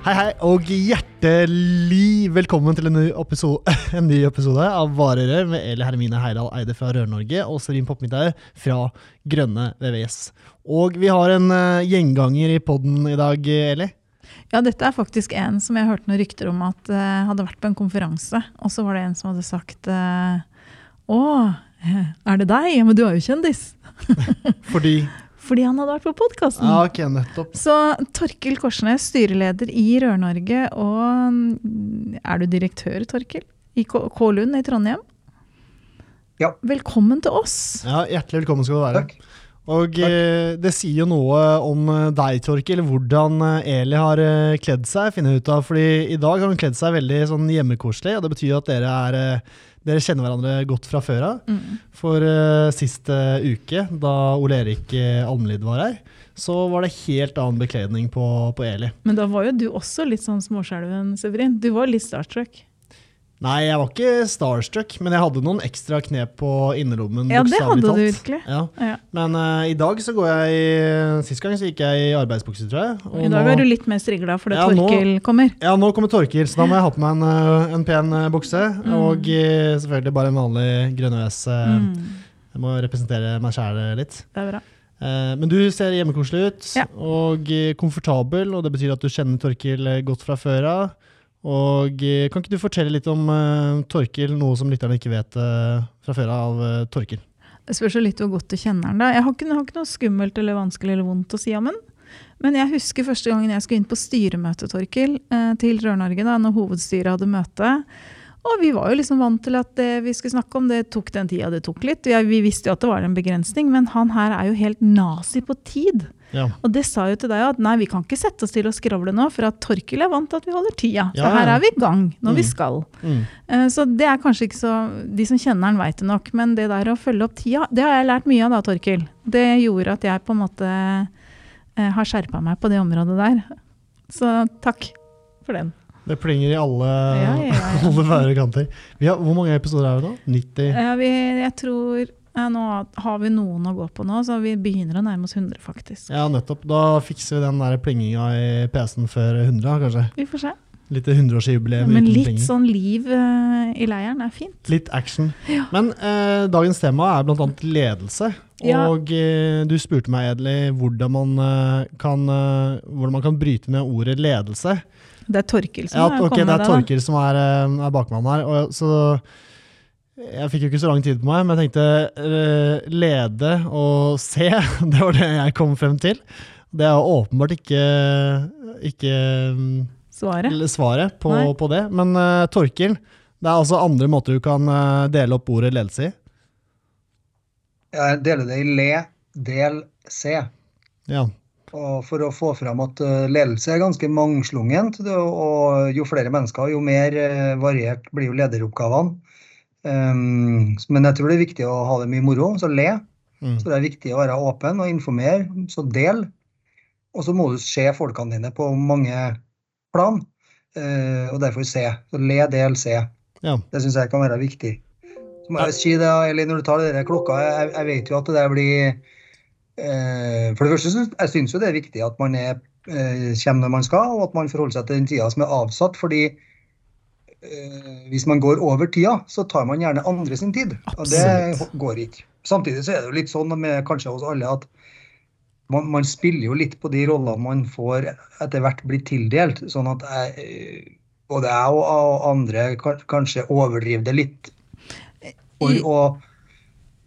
Hei, hei, og hjertelig velkommen til en ny episode, en ny episode av Varerør med Eli Hermine Heidal Eide fra Rør-Norge og Serin Poppmiddag fra Grønne VVS. Og vi har en uh, gjenganger i poden i dag, Eli. Ja, dette er faktisk en som jeg hørte noen rykter om at uh, hadde vært på en konferanse. Og så var det en som hadde sagt uh, Å, er det deg? Men du er jo kjendis. Fordi fordi han hadde vært på podkasten. Ja, okay, nettopp. Så Torkil Korsnes, styreleder i Rør-Norge, og mm, er du direktør, Torkil? I K-Lund i Trondheim? Ja. Velkommen til oss. Ja, Hjertelig velkommen skal du være. Takk. Og Takk. Eh, det sier jo noe om eh, deg, Torkil, hvordan eh, Eli har kledd seg. finner ut av, fordi I dag har hun kledd seg veldig sånn hjemmekoselig, og det betyr at dere er dere kjenner hverandre godt fra før av. Mm. For uh, sist uh, uke, da Ole Erik Almlid var her, så var det helt annen bekledning på, på, Eli. Men da var jo du også litt sånn småskjelven, Severin. Du var litt starstruck. Nei, jeg var ikke starstruck, men jeg hadde noen ekstra knep på innerlommen. Ja, det hadde du virkelig. Ja. Ja. Men uh, i dag så går jeg Sist gang så gikk jeg i arbeidsbukse, tror jeg. I dag nå, er du litt mer strigla fordi ja, Torkil kommer. Ja, nå kommer Torkil, så da må jeg ha på meg en, eh, en pen uh, bukse. Mm. Og selvfølgelig bare en vanlig grønnøs. Mm. Jeg må representere meg sjæl litt. Det er bra. Men du ser hjemmekoselig ut og komfortabel, og det betyr at du kjenner Torkil godt fra før av. Og eh, Kan ikke du fortelle litt om uh, Torkil, noe som lytterne ikke vet uh, fra før av uh, Torkil? Det spørs jo litt hvor godt du kjenner den. Jeg har ikke, har ikke, noe skummelt eller vanskelig eller vondt å si om den. Men jeg husker første gangen jeg skulle inn på styremøte Torkil, til Rør-Norge, da når hovedstyret hadde møte. Og vi var jo liksom vant til at det vi skulle snakke om, det tok den tida det tok litt. Vi visste jo at det var en begrensning, men han her er jo helt nazi på tid. Ja. Og det sa jo til deg at nei, vi kan ikke sette oss til å skravle nå, for at Torkil er vant til at vi holder tida. Ja, så her er vi i gang når mm. vi skal. Mm. Uh, så det er kanskje ikke så De som kjenner han, veit det nok. Men det der å følge opp tida, det har jeg lært mye av da, Torkil. Det gjorde at jeg på en måte uh, har skjerpa meg på det området der. Så takk for den. Det plinger i alle, ja, alle kanter. Har, hvor mange episoder er det da? 90? Ja, vi, jeg tror nå har vi noen å gå på nå, så vi begynner å nærme oss 100, faktisk. Ja, nettopp. Da fikser vi den der plinginga i PC-en før 100, kanskje. Vi får se. Litt 100-årsjubileum. Ja, men litt plinger. sånn liv uh, i leiren er fint. Litt action. Ja. Men uh, dagens tema er bl.a. ledelse. Ja. Og uh, du spurte meg, Edeli, hvordan man, kan, hvordan man kan bryte ned ordet ledelse. Det er Torkil som ja, okay, kommet med det? Det er Torkil som er, er bakmannen her. Og, så jeg fikk jo ikke så lang tid på meg, men jeg tenkte uh, lede og se. Det var det jeg kom frem til. Det er åpenbart ikke, ikke svaret, svaret på, på, det. Men uh, Torkil, det er altså andre måter du kan uh, dele opp ordet ledelse i? Jeg deler det i le, del, se. Ja. Og for å få fram at ledelse er ganske mangslungent, og jo flere mennesker, jo mer variert blir jo lederoppgavene. Um, men jeg tror det er viktig å ha det mye moro, så le. Mm. Så det er viktig å være åpen og informere, så del. Og så må du se folkene dine på mange plan, uh, og derfor se. Så le, del, se. Ja. Det syns jeg kan være viktig. Så må jeg si det, eller når du tar det der klokka, jeg, jeg, vet jo at det der blir uh, For det første, jeg synes jo det er viktig at man er, uh, kommer når man skal, og at man forholder seg til den tida som er avsatt. fordi hvis man går over tida, så tar man gjerne andre sin tid. Og det går ikke. Samtidig så er det jo litt sånn med kanskje hos alle at man, man spiller jo litt på de rollene man får etter hvert blir tildelt. Sånn at jeg, både jeg og andre kanskje overdriver det litt. For å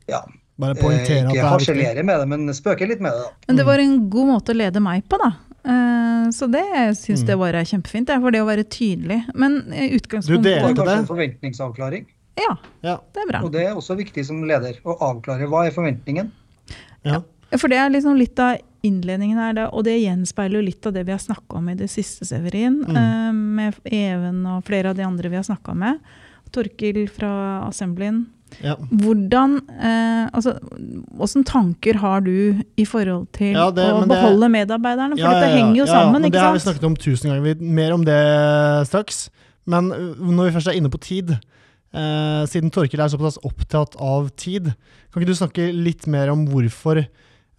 ja, Bare poengtere at det er Ikke harselere med det, men spøke litt med det. da. Men det var en god måte å lede meg på, da. Eh, så det syns mm. jeg var kjempefint, Det er for det å være tydelig. Men utgangspunktet Du delte det? En forventningsavklaring? Ja, ja, det er bra. Og det er også viktig som leder, å avklare hva er forventningen. Ja. Ja, For det er liksom litt av innledningen her, og det gjenspeiler jo litt av det vi har snakka om i det siste, Severin. Mm. eh, med Even og flere av de andre vi har snakka med. Torkil fra Assemblyen. Ja. Hvordan eh, altså, hvordan tanker har du i forhold til Ja, det- å beholde det- medarbeiderne? For Ja, ja, dette henger jo sammen, Ja, Det ikke har vi snakket om tusen ganger. Vi, mer om det straks. Men øh, når vi først er inne på tid, eh, siden Torkil er såpass opptatt av tid, kan ikke du snakke litt mer om hvorfor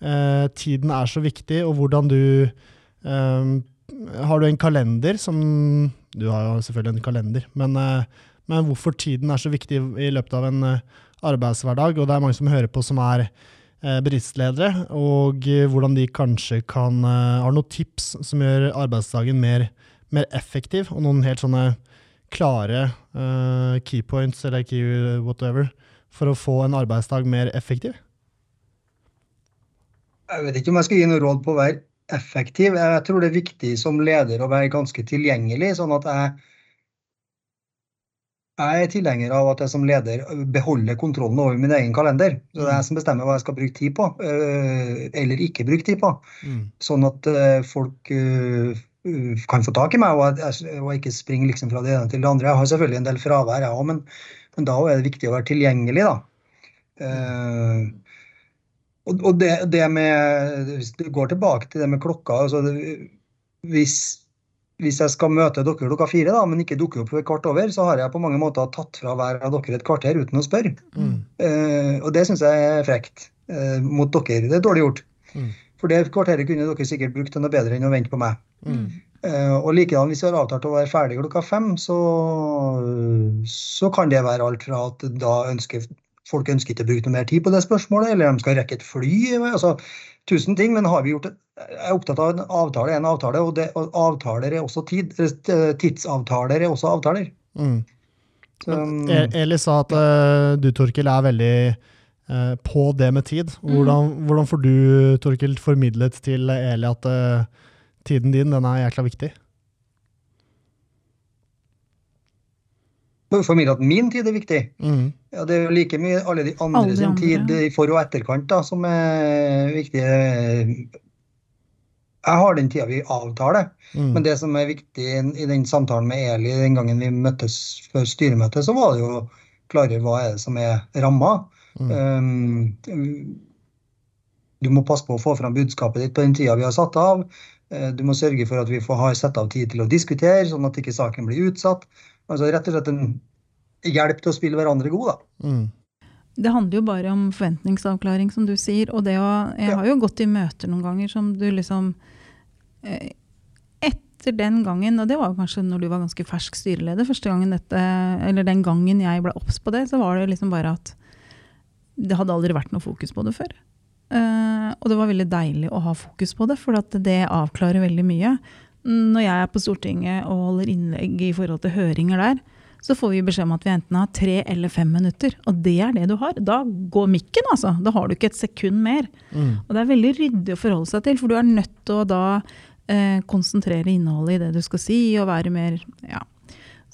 eh, tiden er så viktig, og hvordan du eh, Har du en kalender som Du har jo selvfølgelig en kalender, men, eh, men hvorfor tiden er så viktig i løpet av en eh, arbeidshverdag? Og det er mange som hører på som er eh, bedriftsledere, og eh, hvordan de kanskje kan Har noen tips som gjør arbeidsdagen mer, mer effektiv, og noen helt sånne klare key keypoints eller key whatever for å få en arbeidsdag mer effektiv? Jeg vet ikke om jeg skal gi noe råd på å være effektiv. Jeg tror det er viktig som leder å være ganske tilgjengelig, sånn at jeg jeg er tilhenger av at jeg som leder beholder kontrollen over min egen kalender. Så Det er jeg som bestemmer hva jeg skal bruke tid på, øh, eller ikke bruke tid på. Sånn at øh, folk øh, kan få tak i meg, og jeg, ikke springer liksom fra det ene til det andre. Jeg har selvfølgelig en del fravær, jeg òg, men, men da er det viktig å være tilgjengelig, da. Eh, og det, det med Hvis du går tilbake til det med klokka altså det, hvis, hvis jeg skal møte dere klokka fire, da, men ikke dukker opp ved kvart over, så har jeg på mange måter tatt fra hver av dere et kvarter uten å spørre. Mm. Uh, og det syns jeg er frekt uh, mot dere. Det er dårlig gjort. Mm. For det kvarteret kunne dere sikkert brukt til noe bedre enn å vente på meg. Mm. Uh, og likedan hvis vi har avtalt å være ferdig klokka fem, så, så kan det være alt fra at da ønsker folk ønsker ikke å bruke noe mer tid på det spørsmålet, eller de skal rekke et fly. altså Tusen ting, men har vi gjort et, jeg er opptatt av en avtale er en avtale, og, det, og avtaler er også tid. eh, Tidsavtaler er også avtaler. Mm. Så, E- Eli sa at eh, du, Torkil, er veldig eh, på det med tid. Hvordan, hvordan får du, Torkil, formidlet til Eli at eh, tiden din den er jækla viktig? Formidle at min tid er viktig. Mm. Ja, Det er jo like mye alle de andre Alle de sin tid i for- og etterkant da, som er viktig. Jeg har den tida vi avtaler, Mm. men det som er viktig i den samtalen med Eli den gangen vi møttes før styremøtet, så var det jo klare hva er det som er ramma. Mm. Um, du må passe på å få fram budskapet ditt på den tida vi har satt av. Eh, Du må sørge for at vi får ha satt av tid til å diskutere, sånn at ikke saken blir utsatt. Altså rett og slett en hjelp til å spille hverandre gode, da. Mm. Det handler jo bare om forventningsavklaring, som du sier. Og det å Jeg Ja. har jo gått i møter noen ganger som du liksom eh, Etter den gangen, og det var kanskje når du var ganske fersk styreleder, første gangen dette, eller den gangen jeg ble obs på det, så var det liksom bare at det hadde aldri vært noe fokus på det før. Eh, og det var veldig deilig å ha fokus på det, for at det avklarer veldig mye. Når jeg er på Stortinget og holder innlegg i forhold til høringer der, så får vi beskjed om at vi enten har tre eller fem minutter. Og det er det du har. Da går mikken, altså. Da har du ikke et sekund mer. Mm. Og det er veldig ryddig å forholde seg til, for du er nødt til å da eh, konsentrere innholdet i det du skal si, og være mer Ja.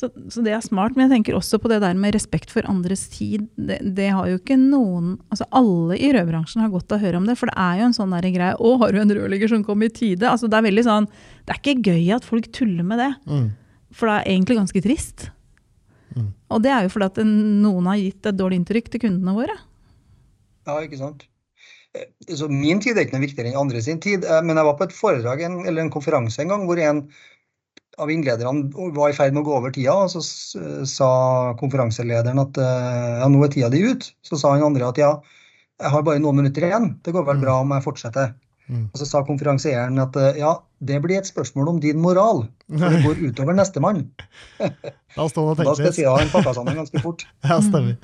Så, så det er smart. Men jeg tenker også på det der med respekt for andres tid. Det, det har jo ikke noen Altså alle i rødbransjen har godt av å høre om det, for det er jo en sånn der greie Å, har du en rørlegger som kom i tide? Altså det er veldig sånn Det er ikke gøy at folk tuller med det. Mm. For det er egentlig ganske trist. Mm. Og det er jo fordi at noen har gitt et dårlig inntrykk til kundene våre. Ja, ikke sant. Eh, Så min tid er ikke noe viktigere enn andre sin tid. eh, Men jeg var på et foredrag en, eller en konferanse en gang hvor en av innlederne var i ferd med å gå over tida, og så sa konferanselederen at eh, ja, nå er tida di ut. Så sa han andre at ja, jeg har bare noen minutter igjen. Det går vel Mm. bra om jeg fortsetter. Mm. Og så sa konferansieren at eh, ja, det blir et spørsmål om din moral. For det går utover nestemann. da står det og Da skal jeg litt. at han pakka sammen ganske fort. Ja, stemmer.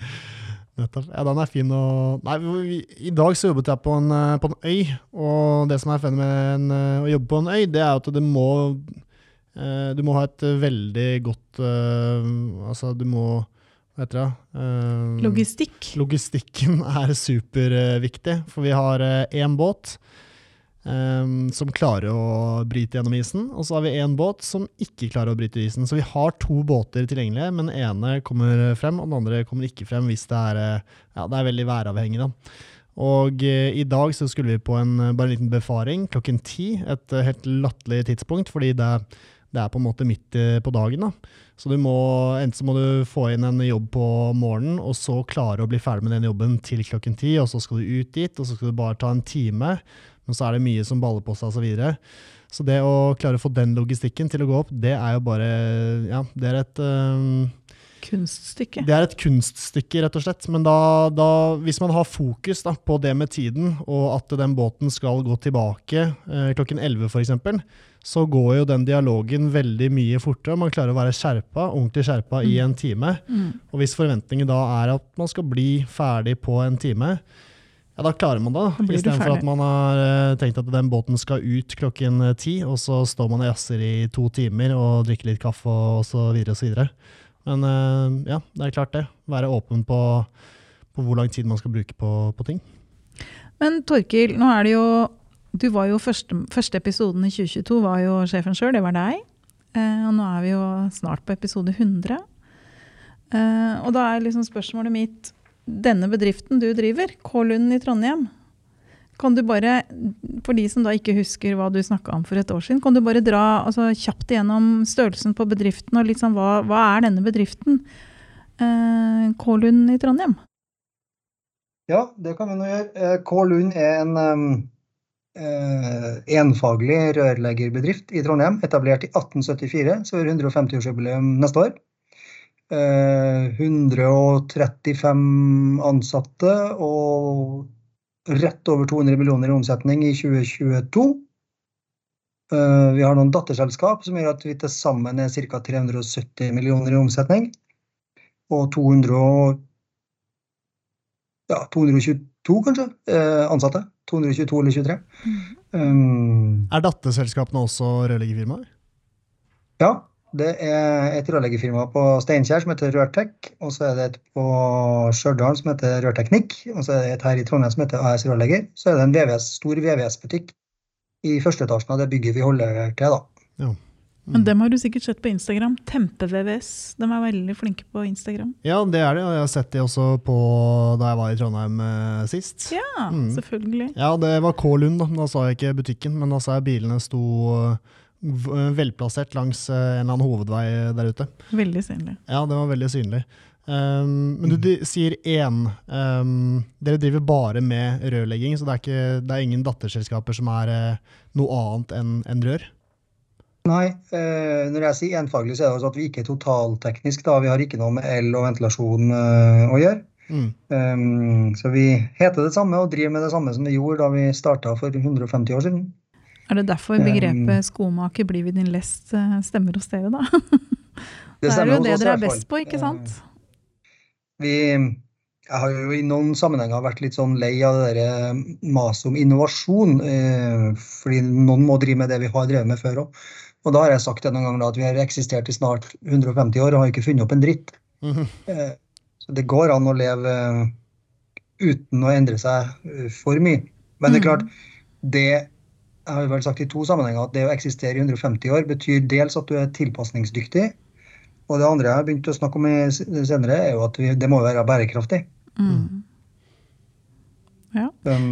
Nettopp. Ja, den er fin å Nei, vi, I dag så jobbet jeg på en, eh, på en øy, og det som er en, eh, å jobbe på en øy, det er at det må eh, Du må ha et eh, veldig godt eh, Altså, du må Hva heter det? Eh, Logistikk. Logistikken er superviktig, for vi har én båt Um, som klarer å bryte gjennom isen, og så har vi én båt som ikke klarer å bryte isen. Så vi har to båter tilgjengelige, men den ene kommer frem, og den andre kommer ikke frem hvis det er, eh, ja, det er veldig væravhengig. Da. Og eh, i dag så skulle vi på en, eh, bare en liten befaring klokken ti. Et eh, helt latterlig tidspunkt, fordi det, det, er på en måte midt eh, på dagen. da. Så du må, enten så må du få inn en jobb på morgenen, og så klare å bli ferdig med den jobben til klokken ti, og så skal du ut dit, og så skal du bare ta en time. Men så er det mye som baller på seg, osv. Så, videre. så det å klare å få den logistikken til å gå opp, det er jo bare Ja, det er et um, Kunststykke. Det er et kunststykke, rett og slett. Men da, da, hvis man har fokus da, på det med tiden, og at den båten skal gå tilbake eh, klokken 11 f.eks., så går jo den dialogen veldig mye fortere. Man klarer å være skjerpa, ordentlig skjerpa mm. i en time. Mm. Og hvis forventningen da er at man skal bli ferdig på en time, ja, da klarer man det. Istedenfor at man har uh, tenkt at den båten skal ut klokken ti, og så står man og jazzer i to timer og drikker litt kaffe og så videre og så videre. Men uh, ja, det er klart det. Være åpen på, på, hvor lang tid man skal bruke på, på, ting. Men Torkil, nå er det jo Du var jo første, første episoden i 2022 var jo sjefen sjøl, det var deg. Uh, og nå er vi jo snart på episode 100. Uh, eh, og da er liksom spørsmålet mitt Denne bedriften du driver, K-Lund i Trondheim, kan du bare, for de som da ikke husker hva du snakka om for et år siden, kan du bare dra altså, kjapt igjennom størrelsen på bedriften, og sånn, hva, hva er denne bedriften? Eh, K-Lund i Trondheim? Ja, det kan vi nå gjøre. Eh, K-Lund er en um, eh, enfaglig rørleggerbedrift i Trondheim, etablert i 1874, så er det 150-årsjubileum neste år. 135 eh, ansatte og rett over 200 millioner i omsetning i 2022. Eh, vi har noen datterselskap som gjør at vi til sammen er ca. 370 millioner i omsetning. Og 200, ja, 222 kanskje, eh, ansatte. 222 eller 23. Mm. Um, er datterselskapene også rørleggerfirmaer? Ja, det er et rørleggerfirma på Steinkjer som heter Rørtek. Og så er det et på Stjørdal som heter Rørteknikk. Og så er det et her i Trondheim som heter AS Rørlegger. Så er det en VVS, stor VVS-butikk i første etasjen av det bygget vi holder til. da. Ja. Mm. Men dem har du sikkert sett på Instagram. Tempe-VVS. De er veldig flinke på Instagram. Ja, det er det. Og jeg har sett de også på da jeg var i Trondheim eh, sist. Ja, mm. selvfølgelig. Ja, det var K Lund, da. Da sa jeg ikke butikken, men da sa jeg bilene sto Eh, velplassert langs eh, en eller annen hovedvei der ute. Veldig synlig. Ja, det var veldig synlig. Um, men du de, sier én. Um, dere driver bare med rørlegging, så det er, ikke, det er ingen datterselskaper som er uh, noe annet enn en rør? Nei, uh, når jeg sier enfaglig, så er det altså at vi ikke er totalteknisk. Da. Vi har ikke noe med el og ventilasjon uh, å gjøre. Mm. Um, så vi heter det samme og driver med det samme som vi gjorde da vi starta for 150 år siden. Er det derfor begrepet skomaker blir vi din lest eh, stemmer hos dere, da? Det, det er jo det dere er best på, ikke sant? Eh, vi, jeg har jo i noen sammenhenger vært litt sånn lei av det eh, maset om innovasjon. Fordi noen må drive med det vi har drevet med før òg. Og da har jeg sagt det noen ganger at vi har eksistert i snart 150 år og har ikke funnet opp en dritt. Mm -hmm. Så det går an å leve uten å endre seg for mye. Men det er klart, det jeg har vel sagt i to sammenhenger at det å eksistere i 150 år betyr dels at du er tilpasningsdyktig, og det andre jeg har begynt å snakke om senere, er jo at det må være bærekraftig. Mm. Ja. Den,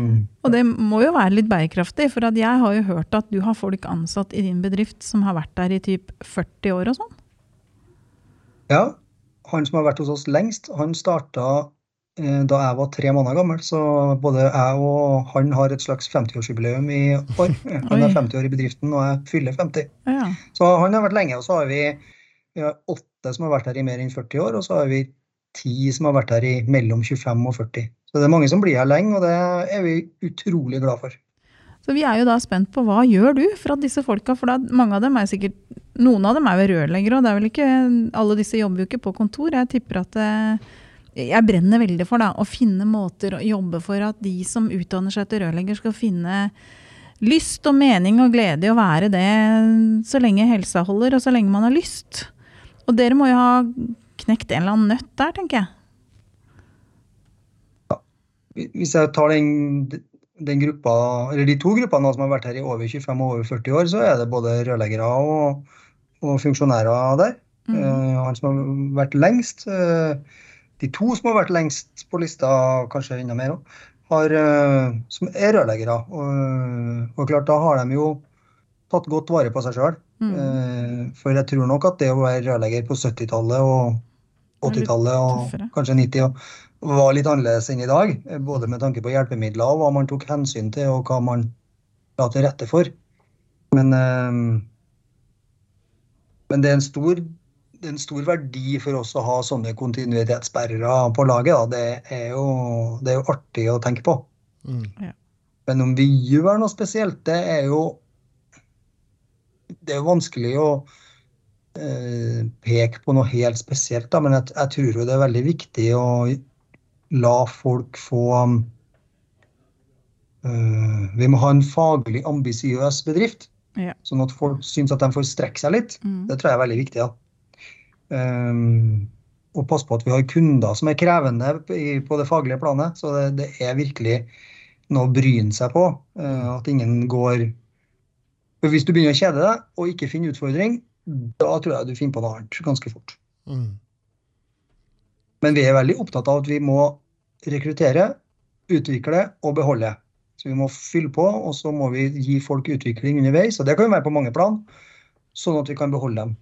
og det må jo være litt bærekraftig, for jeg har jo hørt at du har folk ansatt i din bedrift som har vært der i typ 40 år og sånn? Ja. Han som har vært hos oss lengst, han starta Eh, da jeg var tre måneder gammel. Så både jeg og han har et slags 50-årsjubileum i år. Han er 50 år i bedriften, og jeg fyller 50. Ja. Så han har vært lenge. Og så har vi, vi har åtte som har vært her i mer enn 40 år, og så har vi ti som har vært her i mellom 25 og 40. Så det er mange som blir her lenge, og det er vi utrolig glad for. Så vi er jo da spent på hva gjør du for at disse folka, for da, mange av dem er sikkert Noen av dem er jo rørleggere, og det er vel ikke Alle disse jobber jo ikke på kontor. Jeg tipper at det, eh, jeg brenner veldig for da, å finne måter å jobbe for at de som utdanner seg til rørlegger, skal finne lyst og mening og glede i å være det så lenge helsa holder, og så lenge man har lyst. Og dere må jo ha knekt en eller annen nøtt der, tenker jeg. Hvis jeg tar den, den gruppa, eller de to gruppene som har vært her i over 25 og over 40 år, så er det både rørleggere og, og funksjonærer der. Mm. Uh, han som har vært lengst, uh, de to som har vært lengst på lista, kanskje enda mer òg, har, eh, som er rørleggere. Og, og klart, da har de jo tatt godt vare på seg sjøl. Mm. For jeg tror nok at det å være rørlegger på 70-tallet og 80-tallet og kanskje 90 og- var litt annerledes enn i dag. Både med tanke på hjelpemidler og hva man tok hensyn til, og hva man la til rette for. Men, eh, men det er en stor det er en stor verdi for oss å ha sånne kontinuitetssperrer på laget. Da. Det, er jo, det er jo artig å tenke på. Mm. Men om vi gjør noe spesielt, det er jo Det er jo vanskelig å eh, peke på noe helt spesielt, da, men jeg, jeg tror jo det er veldig viktig å la folk få eh, Vi må ha en faglig ambisiøs bedrift, Ja. sånn at folk syns at de får strekke seg litt. Mm. Det tror jeg er veldig viktig. Ja. Um, og passe på at vi har kunder som er krevende på det faglige planet. Så det, det er virkelig noe å bryne seg på. uh, at ingen går For Hvis du begynner å kjede deg og ikke finner utfordring, da tror jeg du finner på noe annet ganske fort. Mm. Men vi er veldig opptatt av at vi må rekruttere, utvikle og beholde. Så vi må fylle på, og så må vi gi folk utvikling underveis. Og det kan jo være på mange plan, sånn at vi kan beholde dem.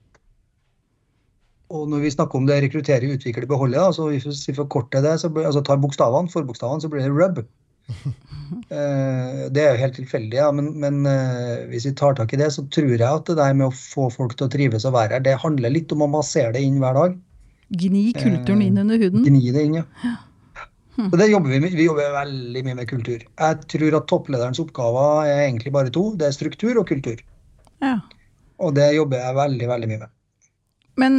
Og når vi snakker om det rekruttere, utvikle, beholde, så hvis vi forkorter det, så blir, altså tar bokstavene, forbokstavene, så blir det rub. Eh, det er jo helt tilfeldig, ja, men, men eh, hvis vi tar tak i det, så tror jeg at det der med å få folk til å trives og være her, det handler litt om å massere det inn hver dag. Gni kulturen inn under huden. Gni det inn, ja. Og det jobber vi med. Vi jobber veldig mye med kultur. Jeg tror at topplederens oppgaver er egentlig bare to. Det er struktur og kultur. Ja. Og det jobber jeg veldig, veldig mye med. Men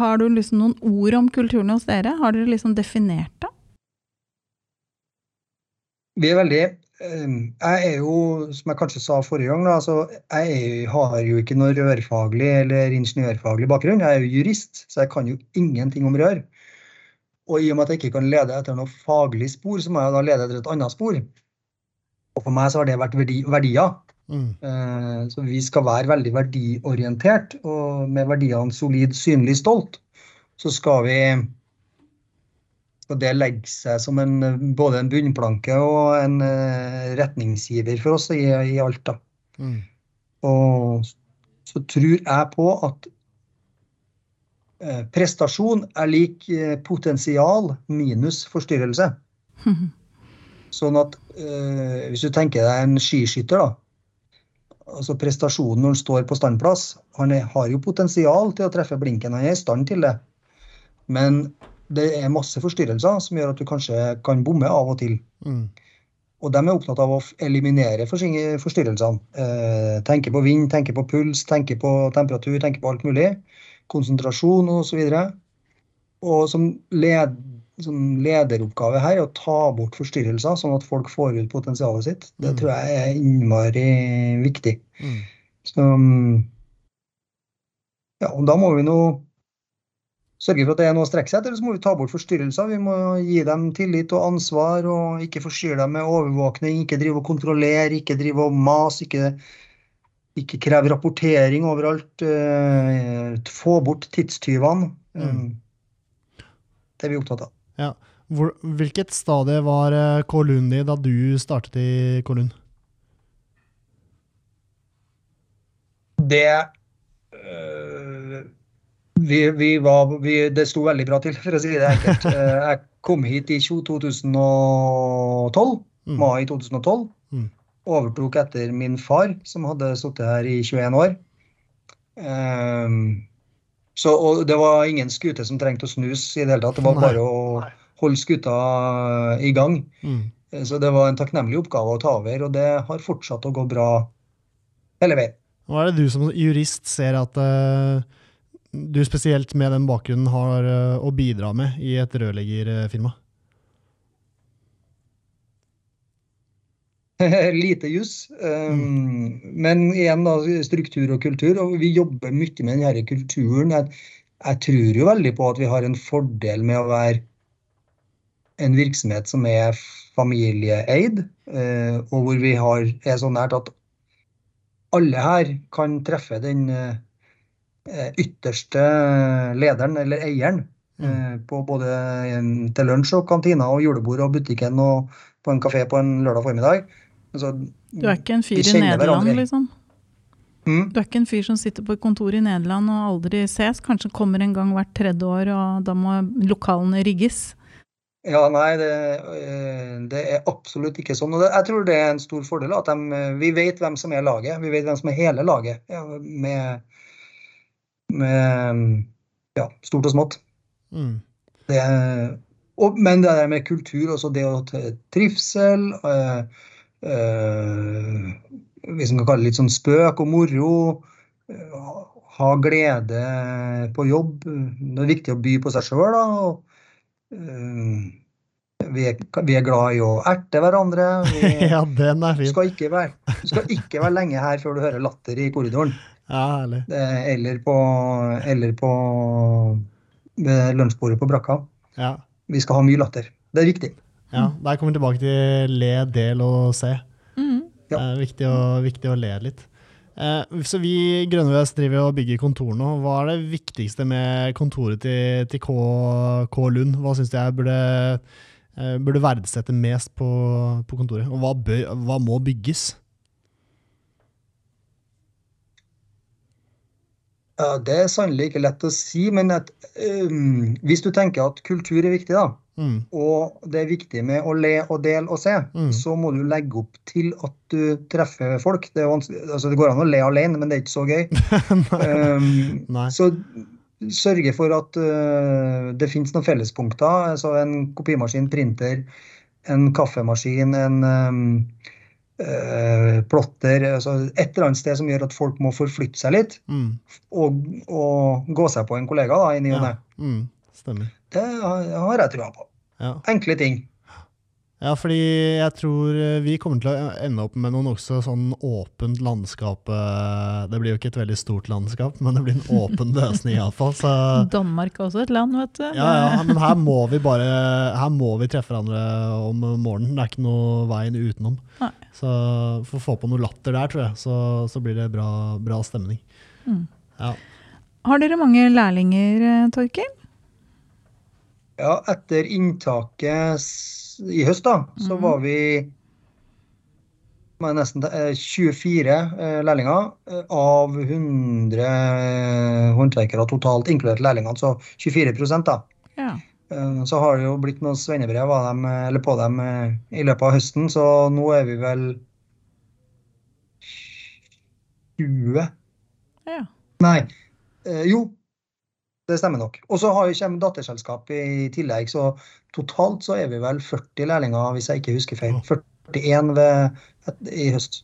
har du liksom noen ord om kulturen hos dere? Har dere liksom definert det? Vi er veldig eh, Jeg er jo, som jeg kanskje sa forrige gang, altså, jeg har jo ikke noe rørfaglig eller ingeniørfaglig bakgrunn. Jeg er jo jurist, så jeg kan jo ingenting om rør. Og i og med at jeg ikke kan lede etter noe faglig spor, så må jeg da lede etter et annet spor. Og for meg så har det vært verdi, verdier. Mm. Eh, Så vi skal være veldig verdiorientert, og med verdiene solid, synlig, stolt, så skal vi og det legger seg som en, både en bunnplanke og en eh, retningsgiver for oss i, i alt. da. Mm. Og så tror jeg på at prestasjon er lik eh, potensial minus forstyrrelse. Sånn at eh, hvis du tenker deg en skiskytter, da. Altså prestasjonen når han står på standplass, han er, har jo potensial til å treffe blinken. Han er i stand til det. Men det er masse forstyrrelser som gjør at du kanskje kan bomme av og til. Mm. Og de er opptatt av å eliminere forstyrrelsene. Eh, tenke på vind, tenke på puls, tenke på temperatur, tenke på alt mulig. Konsentrasjon osv. Og som, led, som lederoppgave her er å ta bort forstyrrelser, sånn at folk får ut potensialet sitt. Det Mm. tror jeg er innmari viktig. Mm. Så mm, ja, og da må vi nå sørge for at det er noe å strekke seg etter, så må vi ta bort forstyrrelser. Vi må gi dem tillit og ansvar, og ikke forstyrre dem med overvåkning. Ikke drive og kontrollere, ikke drive og mase, ikke, ikke kreve rapportering overalt. eh, få bort tidstyvene. Mm. Eh, Det er vi opptatt av. Ja. Hvor, hvilket stadie var eh, Kålund i da du startet i Kålund? Det øh, vi, vi var, vi, Det sto veldig bra til, for å si det enkelt. Jeg kom hit i 2012, Mm. mai 2012. Mm. Overtok etter min far, som hadde sittet her i 21 år. Ehm, så, og det var ingen skute som trengte å snus i det hele tatt. Det var bare å holde skuta i gang. Mm. Eh, Så det var en takknemlig oppgave å ta over, og det har fortsatt å gå bra hele veien. Hva er det du som jurist ser at eh, du spesielt med den bakgrunnen har eh, å bidra med i et rørleggerfirma? Lite juss. Um, Men igjen, da, struktur og kultur. Og vi jobber mye med denne kulturen. Jeg, jeg tror jo veldig på at vi har en fordel med å være en virksomhet som er familieeid, uh, og hvor vi har, er så nært at alle her kan treffe den uh, ytterste lederen eller eieren. eh, På både til lunsj og kantina og julebord og butikken og på en kafé på en lørdag formiddag. Altså, Du er ikke en fyr i Nederland, hverandre. liksom? Mm. Du er ikke en fyr som sitter på et kontor i Nederland og aldri ses? Kanskje kommer en gang hvert tredje år, og da må lokalene rigges? Ja, nei, det, eh, det er absolutt ikke sånn. Og jeg tror det er en stor fordel at de, eh, vi vet hvem som er laget. Vi vet hvem som er hele laget. Ja, med, med ja, stort og smått. Mm. Det, og, men det der med kultur, også det å trivsel øh, øh, Hvis man kan kalle det litt sånn spøk og moro. øh, ha glede på jobb. Det er viktig å by på seg sjøl. Øh, vi, er, vi er glad i å erte hverandre. Vi ja, den er fin. skal, ikke være, du skal ikke være lenge her før du hører latter i korridoren. Ja. Eller på, eller på lunsjbordet på brakka. Ja. Vi skal ha mye latter. Det er viktig. Ja. Der kommer vi tilbake til le, del og se. Mm. Det er viktig å, viktig å le litt. Eh, så vi i Grønne Vest driver og bygger kontor nå. Hva er det viktigste med kontoret til, til K, K Lund? Hva syns du jeg burde, eh, burde verdsette mest på, på kontoret? Og hva, bør, hva må bygges? Det er sannelig ikke lett å si, men at, um, hvis du tenker at kultur er viktig, da, Mm. og det er viktig med å le og dele og se, Mm. så må du legge opp til at du treffer folk. Det, altså det går an å le alene, men det er ikke så gøy. um, Nei. så sørge for at uh, det finnes noen fellespunkter. Altså en kopimaskin, printer, en kaffemaskin, en um, Uh, plotter. Altså et eller annet sted som gjør at folk må forflytte seg litt. Mm. Og, og gå seg på en kollega da, i ny og ne. Mm. Stemmer. Det har har jeg trua på. Ja. Enkle ting. ja, fordi jeg tror eh, vi kommer til å ende opp med noe nokså sånn åpent landskap. eh, Det blir jo ikke et veldig stort landskap, men det blir en åpen løsning iallfall. Så Danmark er også et land, vet du. Ja, ja, men her må vi bare Her må vi treffe hverandre om morgenen. Det er ikke noe veien utenom. Nei. Så for å få på noe latter der, tror jeg, så, så blir det bra, bra stemning. Mm. Ja. Har dere mange lærlinger, eh, Torkil? Ja, etter inntaket i høst, da, så Mhm. var vi med nesten eh, 24 eh, lærlinger eh, av 100 håndverkere totalt, inkludert lærlingene, så 24 da. Ja. Eh, Så har det jo blitt noen svennebrev av dem, eh, eller på dem eh, i løpet av høsten, så nå er vi vel 20 ja. Nei, eh, jo. Det stemmer nok. Og så har- kommer datterselskap i tillegg, så totalt så er vi vel 40 lærlinger, hvis jeg ikke husker feil. 41 ved, i høst.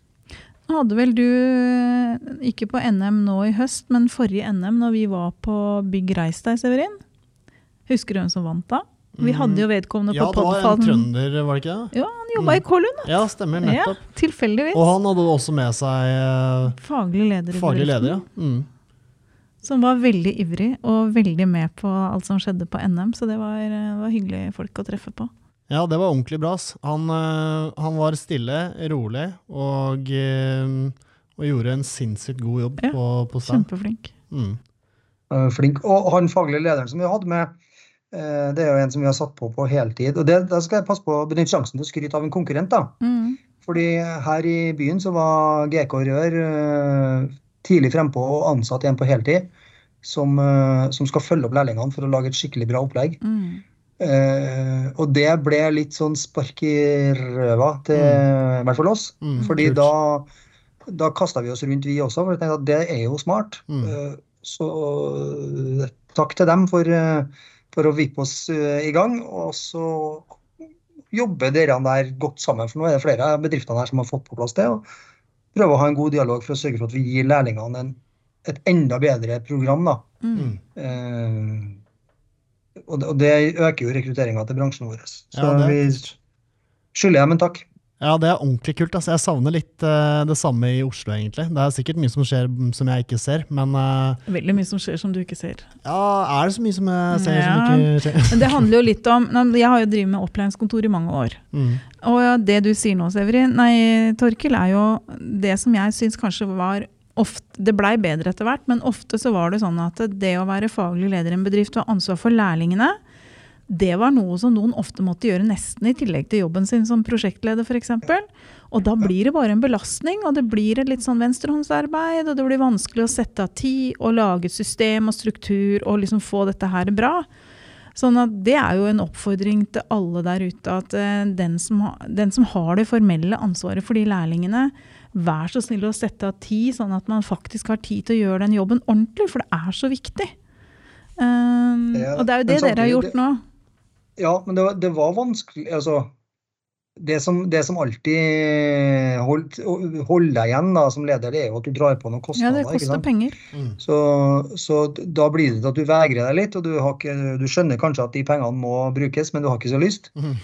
Nå hadde vel du, eh, ikke på NM nå i høst, men forrige NM når vi var på Bygg Reis deg, Severin? Husker du hvem som vant da? Vi hadde jo vedkommende Mm. ja, på det var en trønder, var det ikke det? Ja, han jobba i Kollund. Ja, stemmer. nettopp. Ja, tilfeldigvis. Og han hadde også med seg eh, Faglig leder i faglig leder, ja. Mm. Som var veldig ivrig og veldig med på alt som skjedde på NM. Så det var, eh, var hyggelige folk å treffe på. Ja, det var ordentlig bra. Han, eh, han var stille, rolig, og, eh, og gjorde en sinnssykt god jobb Ja, på, på stand. Kjempeflink. Mm. Eh, Flink. Og han faglige lederen som vi hadde med, eh, det er jo en som vi har satt på på heltid. Og det, da skal jeg passe på å benytte sjansen til å skryte av en konkurrent, da. Mm. Fordi her i byen så var GK Rør eh, tidlig frempå og ansatt en på heltid. Som, eh, som skal følge opp lærlingene for å lage et skikkelig bra opplegg. Mm. Uh, og det ble litt sånn spark i røva til i hvert fall oss. Mm, Fordi kult. da, da kasta vi oss rundt, vi også. For jeg tenkte at det er jo smart. Mm. Uh, så uh, takk til dem for, for å vippe oss i gang. Og så jobber dere der godt sammen, for nå er det flere av bedriftene her som har fått på plass det. og Prøve å ha en god dialog for å sørge for at vi gir lærlingene en, et enda bedre program. da. Mm. Mm. Eh, og, det, og det øker jo rekrutteringa til bransjen vår. Så Ja, vi skylder dem en takk. Ja, det er ordentlig kult. Altså. Jeg savner litt uh, det samme i Oslo, egentlig. Det er sikkert mye som skjer mm, som jeg ikke ser, men uh, Veldig mye som skjer som du ikke ser. ja, er det så mye som jeg ser Ja. som ikke skjer? Men det handler jo litt om Jeg har jo drevet med opplæringskontor i mange år. Mm. Og det du sier nå, Severin, nei, Torkil, er jo det som jeg syns kanskje var ofte, Det blei bedre etter hvert, men ofte så var det sånn at det å være faglig leder i en bedrift og ha ansvar for lærlingene, det var noe som noen ofte måtte gjøre nesten i tillegg til jobben sin som prosjektleder f.eks. Og da blir det bare en belastning, og det blir et litt sånn venstrehåndsarbeid, og det blir vanskelig å sette av tid og lage et system og struktur og liksom få dette her bra. Sånn at Det er jo en oppfordring til alle der ute at uh, den, som ha, den, som har det formelle ansvaret for de lærlingene, vær så snill å sette av tid, sånn at man faktisk har tid til å gjøre den jobben ordentlig, for det er så viktig. Um, ja, og det er jo det dere har gjort nå. Ja, men det var, det var vanskelig altså, det, som, det som alltid holder hold deg igjen da, som leder, det er jo at du drar på noen kostnader. Ja, det koster penger. Mm. Så, så, da blir det at du vegrer deg litt, og du, ikke, du, skjønner kanskje at de pengene må brukes, men du har ikke så lyst. Mm.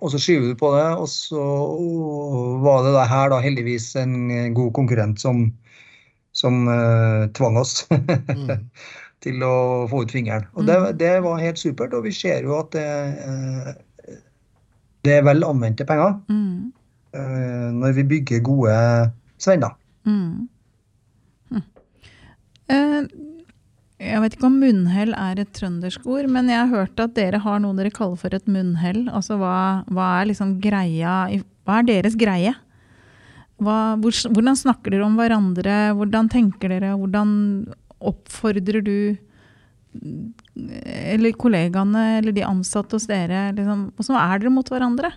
Og så skyver du på det, og så var det her da heldigvis en god konkurrent som, som uh, tvang oss. mm til å få ut fingeren. Og det, mm. det, var helt supert, og vi ser jo at det, eh, det er vel anvendte penger mm. Eh, når vi bygger gode svenner. Mm. Hm. Eh, jeg vet ikke om munnhell er et trøndersk ord, men jeg har hørt at dere har noe dere kaller for et munnhell. Altså hva, hva er liksom greia Hva er deres greie? Hva, hvordan snakker dere om hverandre? Hvordan tenker dere? Hvordan oppfordrer du eller kollegaene eller de ansatte hos dere? Liksom, hvordan er dere mot hverandre?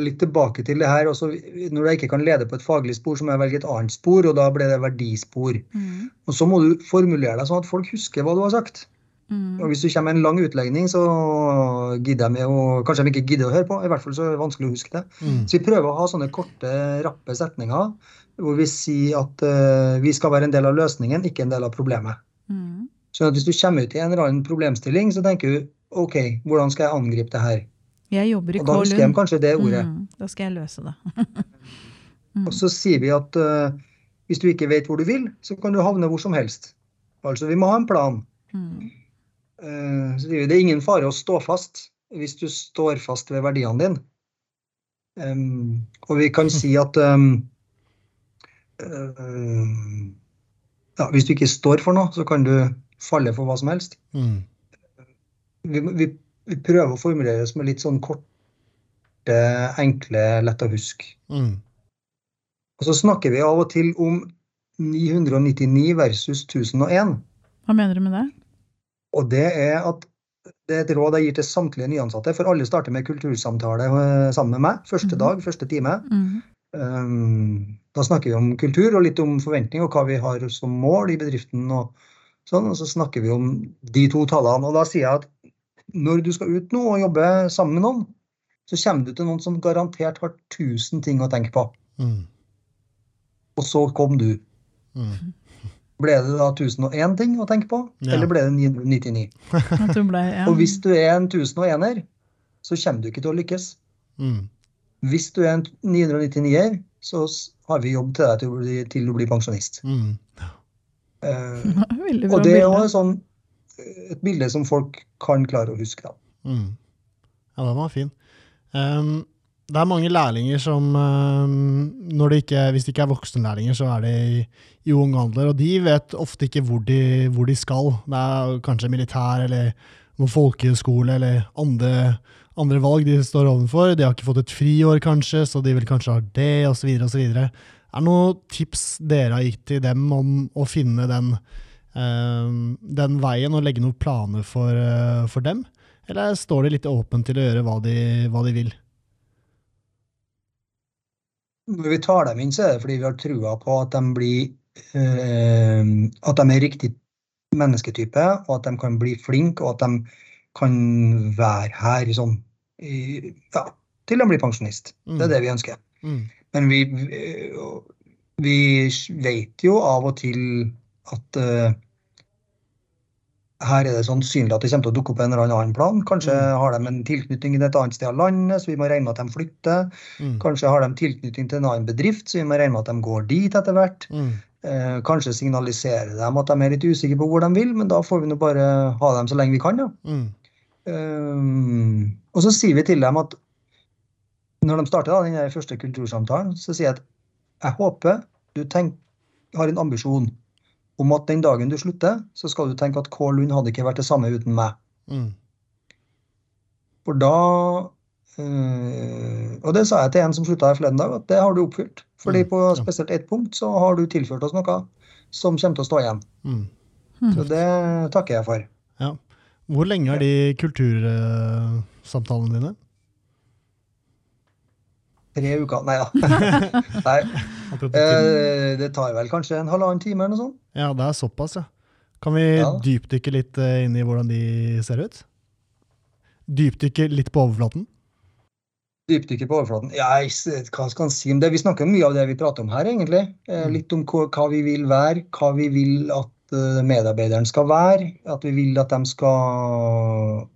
Litt tilbake til det her. Også, når du ikke kan lede på et faglig spor, så må jeg velge et annet spor, og da ble det verdispor. Mm. Og så må du formulere deg sånn at folk husker hva du har sagt. Mm. Og Hvis du kommer med en lang utlegning, så gidder de å, Kanskje de ikke gidder å høre på. I hvert fall så er det vanskelig å huske det. Mm. Så vi prøver å ha sånne korte, rappe setninger hvor vi sier at uh, vi skal være en del av løsningen, ikke en del av problemet. Mm. Så hvis du kommer ut i en eller annen problemstilling, så tenker du OK, hvordan skal jeg angripe det her? Jeg jobber i Og da husker de kanskje det ordet. Mm, da skal jeg løse det. mm. Og så sier vi at uh, hvis du ikke vet hvor du vil, så kan du havne hvor som helst. Altså, vi må ha en plan. Mm. Uh, så sier vi det er ingen fare å stå fast hvis du står fast ved verdiene dine. Um, og vi kan si at um, ja, Hvis du ikke står for noe, så kan du falle for hva som helst. Mm. Vi, vi, vi, prøver å formulere oss med litt sånn korte, enkle, lett å huske. Mm. Og så snakker vi av og til om 999 versus 1001. Hva mener du med det? Og det er at det er et råd jeg gir til samtlige nyansatte, for alle starter med kultursamtale eh, sammen med meg. Første mm. dag, første time. Mm. Da snakker vi om kultur og litt om forventning og hva vi har som mål i bedriften. Og sånn, og så snakker vi om de to tallene. Og da sier jeg at når du skal ut nå og jobbe sammen med noen, så kommer du til noen som garantert har 1000 ting å tenke på. Mm. Og så kom du. Mm. Ble det da 1001 ting å tenke på, ja. eller ble det 99? ble, ja. Og hvis du er en 1001-er, så kommer du ikke til å lykkes. Mm. Hvis du er en 999-er, så har vi jobb til deg til, bli, til du blir pensjonist. Mm. Uh, og det er også sånn, et bilde som folk kan klare å huske. Mm. Ja, den var fin. Um, det er mange lærlinger som um, det ikke, Hvis det ikke er voksenlærlinger, så er det i, i ung alder. Og de vet ofte ikke hvor de, hvor de skal. Det er kanskje militær eller noen folkehøyskole eller andre andre valg de står overfor. De har ikke fått et friår, kanskje, så de vil kanskje ha det, osv. osv. Er det noen tips dere har gitt til dem om å finne den, uh, den veien og legge noen planer for, uh, for, dem? Eller står de litt åpent til å gjøre hva de, hva de vil? Når vi tar dem inn, så er det fordi vi har trua på at de blir uh, At de er riktig mennesketype, og at de kan bli flinke, og at de kan være her sånn ja, til han blir pensjonist. Mm. Det er mm. det vi ønsker. Mm. Men vi, vi, vet jo av og til at uh, her er det sannsynlig at det kommer til å dukke opp en eller annen plan. Kanskje mm. har de en tilknytning til et annet sted av landet, så vi må regne med at de flytter. Mm. Kanskje har de tilknytning til en annen bedrift, så vi må regne med at de går dit etter hvert. Mm. Eh, kanskje signalisere dem at de er litt usikre på hvor de vil, men da får vi nå bare ha dem så lenge vi kan. Ja. Mm. Um, og så sier vi til dem at når de starter da, den første kultursamtalen, så sier jeg at jeg håper du tenk, har en ambisjon om at den dagen du slutter, så skal du tenke at K. Lund hadde ikke vært det samme uten meg. Mm. For da øh, Og det sa jeg til en som slutta her forleden dag, at det har du oppfylt. Fordi Mm, på spesielt ett punkt så har du tilført oss noe som kommer til å stå igjen. Mm. Så det takker jeg for. Ja. Hvor lenge er de kultursamtalene dine? Tre uker Nei da. Nei, eh, det tar vel kanskje en halvannen time eller noe sånt. Ja, det er såpass, ja. Kan vi Ja. dypdykke litt eh, inn i hvordan de ser ut? Dypdykke litt på overflaten? Dypdykke på overflaten. Ja, hva skal en si om det? Vi snakker mye av det vi prater om her, egentlig. Eh, Mm. Litt om hva, vi vil være, hva vi vil at medarbeideren skal være. At vi vil at de skal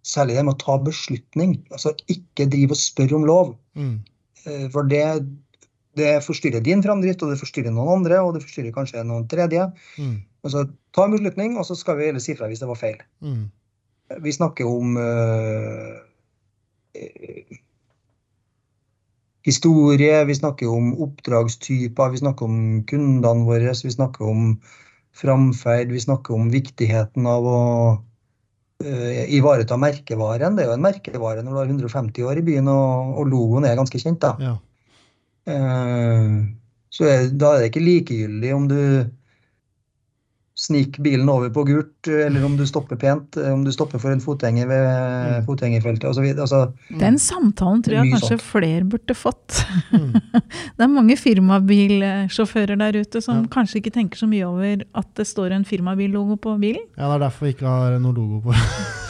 Særlig det med å ta beslutning. Altså ikke drive og spørre om lov. Mm. Eh, For det, det forstyrrer din framdrift, og det forstyrrer noen andre, og det forstyrrer kanskje noen tredje. Mm. Altså, ta en beslutning, og så skal vi heller si fra hvis det var feil. Mm. Vi snakker om øh, eh, historie, vi snakker om oppdragstyper, vi snakker om kundene våre, vi snakker om framferd, vi snakker om viktigheten av å uh, ivareta merkevaren. Det er jo en merkevare når du har 150 år i byen, og, og logoen er ganske kjent. da. Ja. Uh, Så er, da er det ikke likegyldig om du sniker bilen over på gult, eller om du stopper pent, eh, om du stopper for en fotgjenger ved Mm. fotgjengerfeltet osv. Altså, Den samtalen tror jeg kanskje sånt. flere burde fått. Mm. Det er mange firmabilsjåfører der ute som Ja. kanskje ikke tenker så mye over at det står en firmabillogo på bilen. ja, det er derfor vi ikke har noe logo på.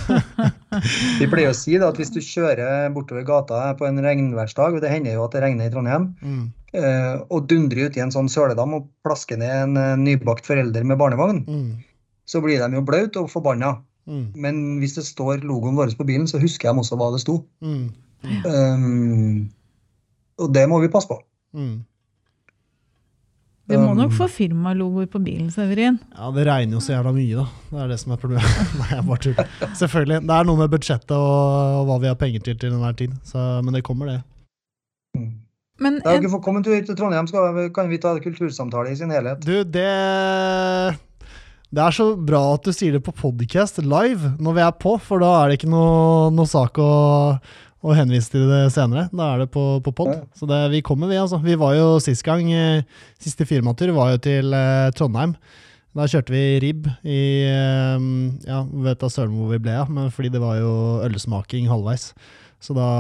vi pleier å si da, at hvis du kjører bortover gata på en regnværsdag, og det hender jo at det regner i Trondheim, Mm. eh, og dundrer uti en sånn søledam og plasker ned en eh, nybakt forelder med barnevogn, Mm. så blir de jo blaute og forbanna. Mm. Men hvis det står logoen vår på bilen, så husker de også hva det sto. Mm. Um, og det må vi passe på. Vi må nok Um, få firmalogoer på bilen, Severin. Ja, det regner jo så jævla mye, da. Det er det som er problemet. Nei, jeg bare tuller. Selvfølgelig. Det er noe med budsjettet og, hva vi har penger til til enhver tid. Så, men det kommer, det. Men en, dere får komme en tur til Trondheim, så kan vi ta kultursamtale i sin helhet. Du, det Det er så bra at du sier det på podcast live når vi er på, for da er det ikke noe, noe sak å, å henvise til det senere. Da er det på, på pod. Ja. Så det, vi kommer, vi, altså. Vi var jo sist gang, eh, siste firmatur var jo til eh, Trondheim. Da kjørte vi ribb i eh, Ja, vet da søren hvor vi ble av, men fordi det var jo ølsmaking halvveis. Så da,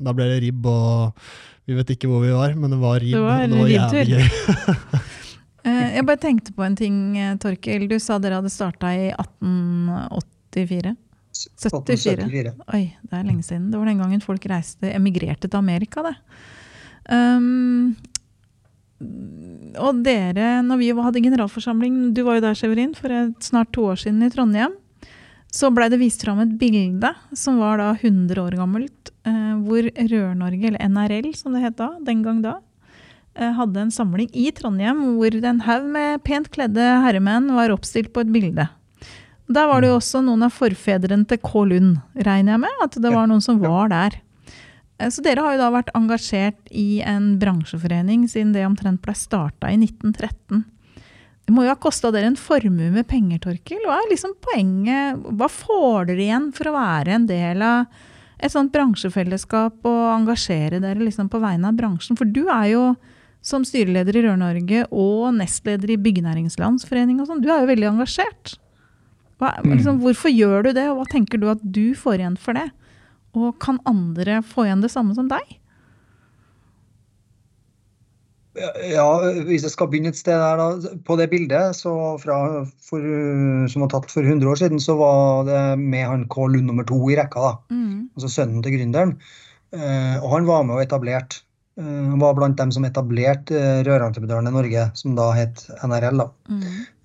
da ble det ribb, og vi vet ikke hvor vi var, men det var ribb. Det var og det var jævlig gøy. eh, jeg bare tenkte på en ting, eh, Torkil. Du sa dere hadde starta i 1884. 74. 1874. Oi, det er lenge siden. Det var den gangen folk reiste, emigrerte til Amerika, det. Um, og dere, når vi hadde generalforsamling, du var jo der, Severin, for et, snart to år siden i Trondheim, så blei det vist fram et bilde som var da 100 år gammelt, eh, hvor Rør-Norge, eller NRL som det het da, den gang da, eh, hadde en samling i Trondheim hvor en haug med pent kledde herremenn var oppstilt på et bilde. Der var det jo også noen av forfedrene til K. Lund, regner jeg med, at det var noen som var der. Eh, Så dere har jo da vært engasjert i en bransjeforening siden det omtrent ble starta i 1913. Det må jo ha kosta dere en formue med penger, Torkil. Hva er liksom poenget? Hva får dere igjen for å være en del av et sånt bransjefellesskap og engasjere dere liksom på vegne av bransjen? For du er jo som styreleder i Rør-Norge og nestleder i Byggenæringslandsforening og sånn, du er jo veldig engasjert. Hva, liksom, hvorfor gjør du det, og hva tenker du at du får igjen for det? Og kan andre få igjen det samme som deg? Ja, hvis jeg skal begynne et sted der, da. På det bildet så fra, for, som var tatt for 100 år siden, så var det med han K. Lund nummer to i rekka. da, Altså sønnen til gründeren. Eh, og han var med og etablerte. Eh, han var blant dem som etablerte eh, i Norge, som da het NRL. da.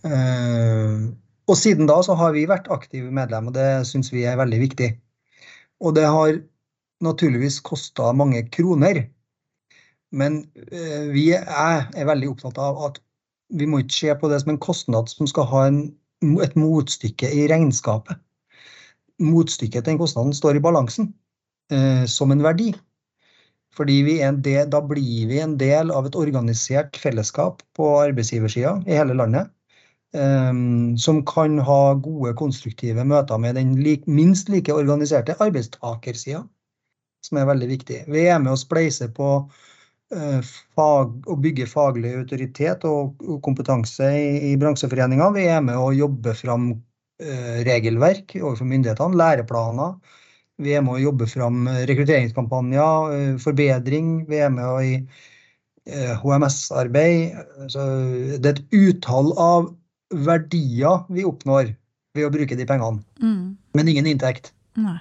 Eh, og siden da så har vi vært aktive medlem, og det syns vi er veldig viktig. Og det har naturligvis kosta mange kroner. Men eh, vi er, er veldig opptatt av at vi må ikke se på det som en kostnad som skal ha en, et motstykke i regnskapet. Motstykket til den kostnaden står i balansen eh, som en verdi. Fordi del, da blir vi en del av et organisert fellesskap på arbeidsgiversida i hele landet. Um, som kan ha gode, konstruktive møter med den minst like organiserte arbeidstakersida, som er veldig viktig. Vi er med å spleise på uh, fag, å bygge faglig autoritet og, og kompetanse i, i bransjeforeninga. Vi er med å jobbe fram uh, regelverk overfor myndighetene, læreplaner. Vi er med å jobbe fram rekrutteringskampanjer, uh, forbedring. Vi er med i HMS-arbeid. Det er et utall av verdier vi oppnår ved å bruke de pengene, mm. men ingen inntekt. Nei.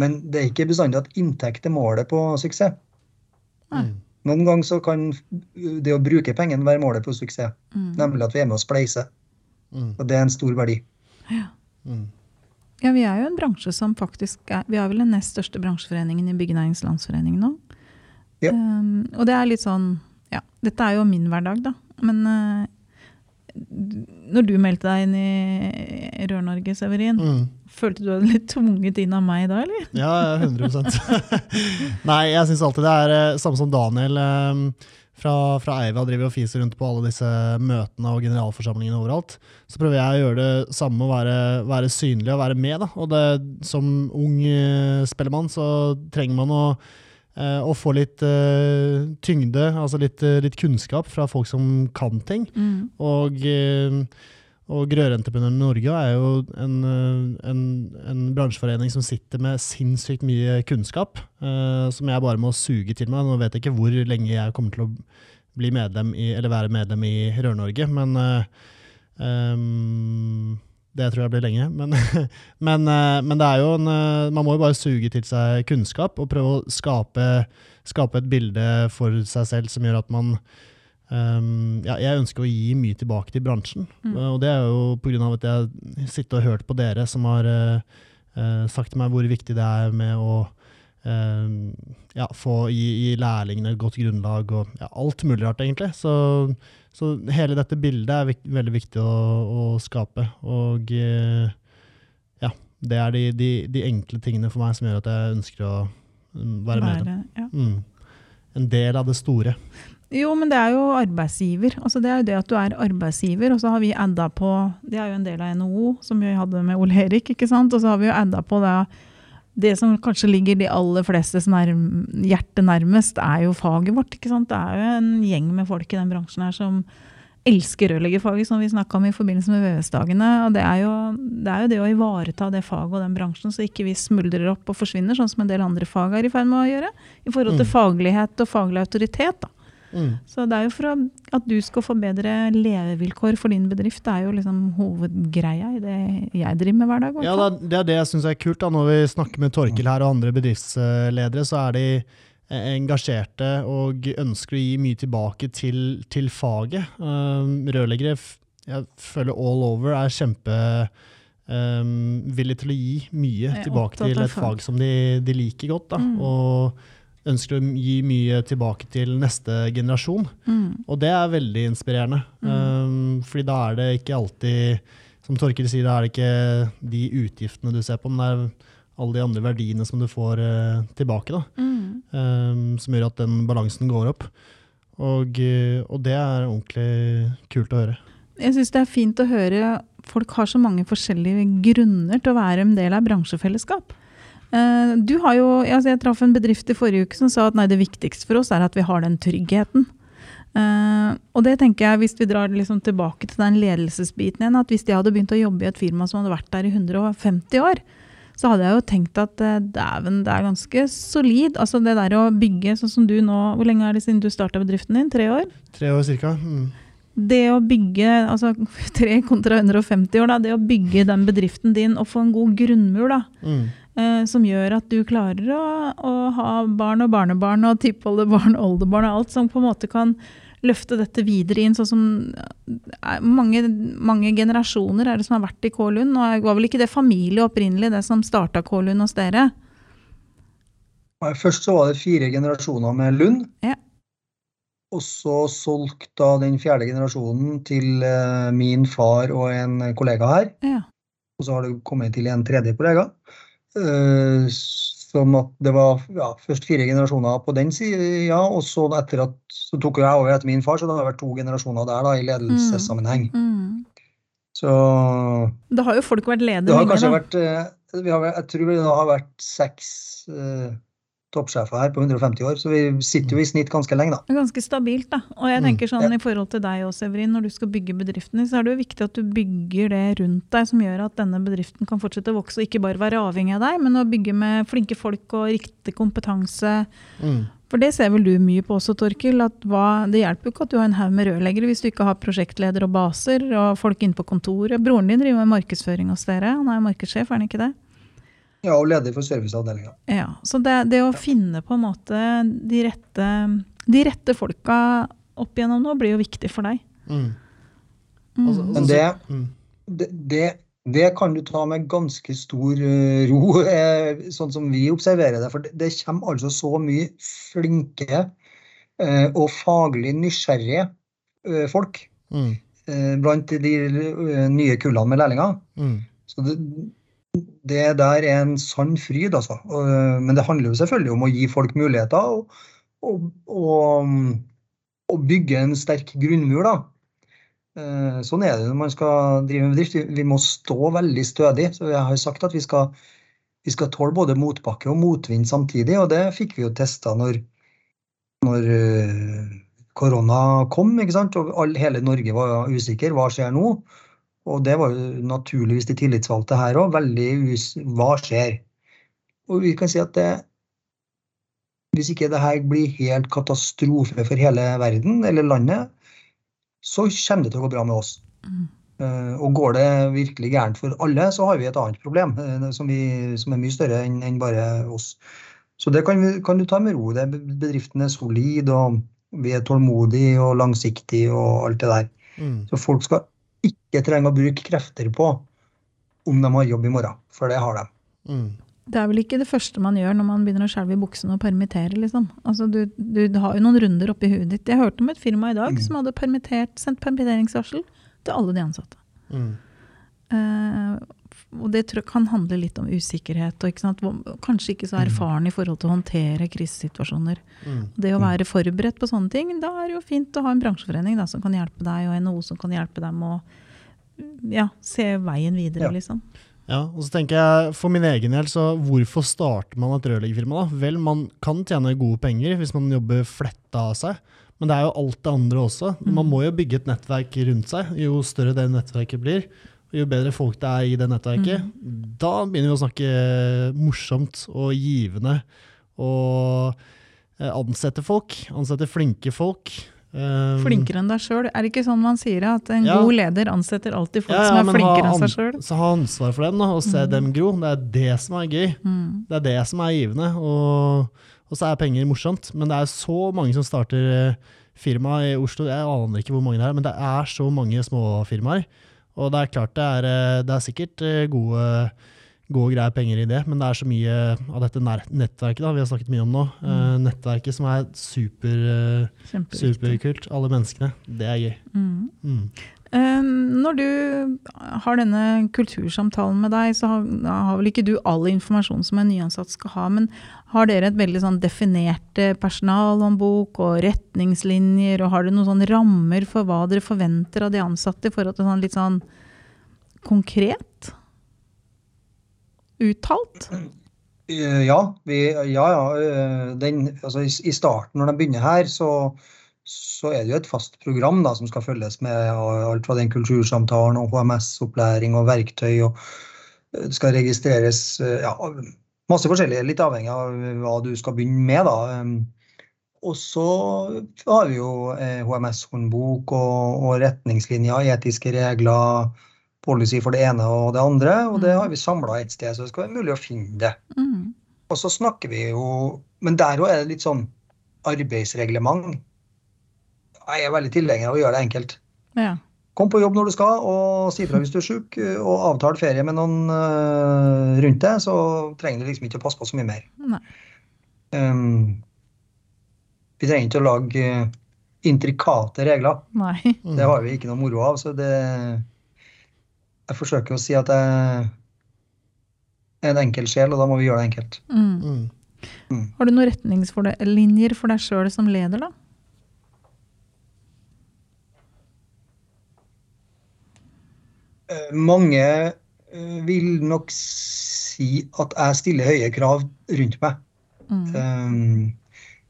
Men det er ikke bestandig at inntekt er målet på suksess. Nei. Mm. Noen ganger så kan det å bruke pengene være målet på suksess, mm. nemlig at vi er med å spleise. Mm. Og det er en stor verdi. Ja. Mm. ja. vi er jo en bransje som faktisk er Vi er vel den nest største bransjeforeningen i Byggenæringens Landsforening nå. Ja. Um, og det er litt sånn Ja, dette er jo min hverdag, da. Men uh, når du meldte deg inn i Rør-Norge, Severin, mm. følte du deg litt tvunget inn av meg da, eller? Ja, 100% Nei, jeg syns alltid det er eh, samme som Daniel eh, fra, fra Eiva driver og fiser rundt på alle disse møtene og generalforsamlingene overalt. Så prøver jeg å gjøre det samme, å være, være synlig og være med. Da. Og det, som ung uh, spellemann så trenger man å Eh, og få litt uh, tyngde, altså litt, uh, litt, kunnskap fra folk som kan ting. Mm. Og, uh, og Rørentreprenørene Norge er jo en, en, en, bransjeforening som sitter med sinnssykt mye kunnskap, som jeg bare må suge til meg. Nå vet jeg ikke hvor lenge jeg kommer til å bli medlem i, eller være medlem i Rør-Norge, men um, det tror jeg blir lenge. Men, men, eh, men, det er jo en, eh, man må jo bare suge til seg kunnskap og prøve å skape, skape et bilde for seg selv som gjør at man um, ja, Jeg ønsker å gi mye tilbake til bransjen. Mm. Og det er jo pga. at jeg sitter og hørt på dere som har uh, sagt til meg hvor viktig det er med å uh, ja, få gi, gi lærlingene et godt grunnlag og ja, alt mulig rart, egentlig. Så så hele dette bildet er vik veldig viktig å, å skape. Og eh, ja, det er de, de, de, enkle tingene for meg som gjør at jeg ønsker å mm, være med. Ja. Mm. En del av det store. Jo, men det er jo arbeidsgiver. Altså, det er jo det at du er arbeidsgiver, og så har vi adda på Det er jo en del av NHO, som vi hadde med Ole Erik, ikke sant. Og så har vi jo adda på det det som kanskje ligger de aller flestes nærm, hjerte nærmest, er jo faget vårt. ikke sant? Det er jo en gjeng med folk i den bransjen her som elsker rørleggerfaget, som vi snakka om i forbindelse med VVS-dagene. Og det er, jo, det er, jo, det å ivareta det faget og den bransjen, så ikke vi smuldrer opp og forsvinner, sånn som en del andre fag er i ferd med å gjøre. I forhold til mm. faglighet og faglig autoritet. da. Mm. Så det er jo for at du skal få bedre levevilkår for din bedrift, det er jo liksom hovedgreia i det jeg driver med hver dag. Ja, Det er det jeg syns er kult. da, Når vi snakker med Torkil her og andre bedriftsledere, så er de eh, engasjerte og ønsker å gi mye tilbake til, til faget. Um, rørleggere jeg føler all over er kjempe um, til å gi mye tilbake til et fag som de, de liker godt. da, mm. og ønsker å gi mye tilbake til neste generasjon. Mm. Og det er veldig inspirerende. Mm. Um, fordi da er det ikke alltid, som Torkil sier, da er det ikke de utgiftene du ser på, men det er alle de andre verdiene som du får uh, tilbake. Da, mm. um, som gjør at den balansen går opp. Og, uh, og det er ordentlig kult å høre. Jeg syns det er fint å høre folk har så mange forskjellige grunner til å være en del av bransjefellesskap. Eh, du har jo, altså Jeg traff en bedrift i forrige uke som sa at nei, det viktigste for oss er at vi har den tryggheten. Uh, og det tenker jeg, hvis vi drar liksom tilbake til den ledelsesbiten igjen, at hvis de hadde begynt å jobbe i et firma som hadde vært der i 150 år, så hadde jeg jo tenkt at uh, dæven, det er ganske solid. Altså det der å bygge sånn som du nå Hvor lenge er det siden du starta bedriften din? Tre år? Tre år cirka. Mm. Det å bygge altså tre kontra 150 år, da, det å bygge den bedriften din og få en god grunnmur, da. Mm som gjør at du klarer å, å, ha barn og barnebarn og tippoldebarn og oldebarn og alt som på en måte kan løfte dette videre inn, sånn som eh, mange, mange generasjoner er det som har vært i Kålund. Og var vel ikke det familie opprinnelig, det som starta Kålund hos dere? Først så var det fire generasjoner med Lund. Ja. Og så solgte den fjerde generasjonen til eh, min far og en kollega her. Ja. Og så har det kommet til en tredje kollega. Eh, sånn at det var ja, først fire generasjoner på den sida, og så etter at så tok jeg over etter min far, så det har vært to generasjoner der da, i ledelsessammenheng. Mm. Mm. Så Da har jo folk vært har lenge, kanskje da. vært eh, vi har, Jeg tror det har vært seks eh, toppsjefer her på 150 år, så vi sitter jo i snitt ganske lenge, da. Ganske stabilt, da. Og jeg Mm. tenker sånn i forhold til deg også, Severin, når du skal bygge bedriften din, så er det jo viktig at du bygger det rundt deg som gjør at denne bedriften kan fortsette å vokse, og ikke bare være avhengig av deg, men å bygge med flinke folk og riktig kompetanse. Mm. For det ser vel du mye på også, Torkil. at hva, Det hjelper jo ikke at du har en haug med rørleggere hvis du ikke har prosjektleder og baser og folk inne på kontoret. Broren din driver med markedsføring hos dere. Han er jo markedssjef, er han ikke det? Ja, og leder for serviceavdelinga. Ja, Så det, det å finne på en måte de rette, de rette folka opp igjennom nå, blir jo viktig for deg. Mm. Mm. Altså- Men det, Mm. det, det, det kan du ta med ganske stor eh, ro, eh, sånn som vi observerer det. For det, det kommer altså så mye flinke eh, og faglig nysgjerrige eh, folk Mm. blant de nye kullene med lærlinger. Mm. Så det, det der er en sann fryd, altså. Eh, Men det handler jo selvfølgelig om å gi folk muligheter og, og, og, mm, og bygge en sterk grunnmur, da. Eh, Sånn er det når man skal drive med bedrift. Vi- Vi må stå veldig stødig. Så jeg har sagt at vi skal, vi skal tåle både motbakke og motvind samtidig, og det fikk vi jo testa når, når eh, korona kom, ikke sant? og all, hele Norge var usikker. Hva skjer nå? Og det var jo naturligvis de tillitsvalgte her òg. Veldig us... Hva skjer? Og vi kan si at det Hvis ikke det her blir helt katastrofe for hele verden eller landet, så kommer det til å gå bra med oss. Mm. Eh, og går det virkelig gærent for alle, så har vi et annet problem eh, som, vi, som er mye større enn en bare oss. Så det kan, vi, kan du ta med ro. Det, bedriften er solid, og vi er tålmodige og langsiktige og alt det der. Mm. Så folk skal ikke trenger å bruke krefter på om de har jobb i morgen, for det har de. Mm. Det er vel ikke det første man gjør når man begynner å skjelve i buksene og permittere, liksom. Altså, du, du, har jo noen runder oppi huet ditt. Jeg hørte om et firma i dag Mm. som hadde permittert, sendt permitteringsvarsel til alle de ansatte. Mm. Eh, og det kan handle litt om usikkerhet, og ikke kanskje ikke så erfaren i forhold til å håndtere krisesituasjoner. Mm. Det å være forberedt på sånne ting, da er det jo fint å ha en bransjeforening da, som kan hjelpe deg, og NHO som kan hjelpe dem å ja, se veien videre, Ja. liksom. Ja, og så tenker jeg for min egen del, så hvorfor starter man et rørleggerfirma da? Vel, man kan tjene gode penger hvis man jobber fletta av seg, men det er jo alt det andre også. Man må jo bygge et nettverk rundt seg. Jo større det nettverket blir, jo bedre folk det er i det nettverket, da begynner vi å snakke morsomt og givende og eh, ansette folk. Ansette flinke folk. Um, Flinkere enn deg sjøl. Er det ikke sånn man sier at en Ja. god leder ansetter alltid folk Ja, ja, som er flinkere enn seg sjøl? Så ha ansvar for dem da, og se dem gro. Det er det som er gøy. Mm. Det er det som er givende. Og, og så er penger morsomt. Men det er så mange som starter eh, firma i Oslo. Jeg aner ikke hvor mange det er, men det er så mange småfirmaer. Og det er klart det er, eh, det er sikkert eh, gode, gode greier penger i det, men det er så mye av dette nettverket da, vi har snakket mye om nå. Eh, nettverket som er super, superkult. Alle menneskene. Det er gøy. Mm. Mm. Eh, når du har denne kultursamtalen med deg, så har, vel ikke du all informasjon som en nyansatt skal ha, men har dere et veldig sånn definert personalhåndbok og retningslinjer, og har dere noen sånn rammer for hva dere forventer av de ansatte i forhold til sånn litt sånn konkret? Uttalt? Eh, Ja, vi, ja, ja. eh, Den, altså I starten, når de begynner her, så, så er det jo et fast program da, som skal følges med alt fra den kultursamtalen og HMS-opplæring og verktøy. og eh, Det skal registreres eh, ja, masse forskjellig, litt avhengig av hva du skal begynne med. da. Um, Og så har vi jo eh, HMS-håndbok og, og retningslinjer, etiske regler, policy for det ene og det andre. Og det har vi samla et sted, så det skal være mulig å finne det. Mm. Og så snakker vi jo Men der òg er det litt sånn arbeidsreglement. Jeg er veldig tilhenger av å gjøre det enkelt. Ja. Kom på jobb når du skal, og si fra hvis du er sjuk, og avtale ferie med noen øh, rundt deg, så trenger du liksom ikke å passe på så mye mer. Nei. Um, vi trenger ikke å lage øh, intrikate regler. Nei. Mm. Det har vi ikke noe moro av. Så det Jeg forsøker å si at jeg er en enkel sjel, og da må vi gjøre det enkelt. Mm. Mm. Har du noen retningslinjer for deg sjøl som leder, da? Mange eh, vil nok si at jeg stiller høye krav rundt meg. Mm. Um,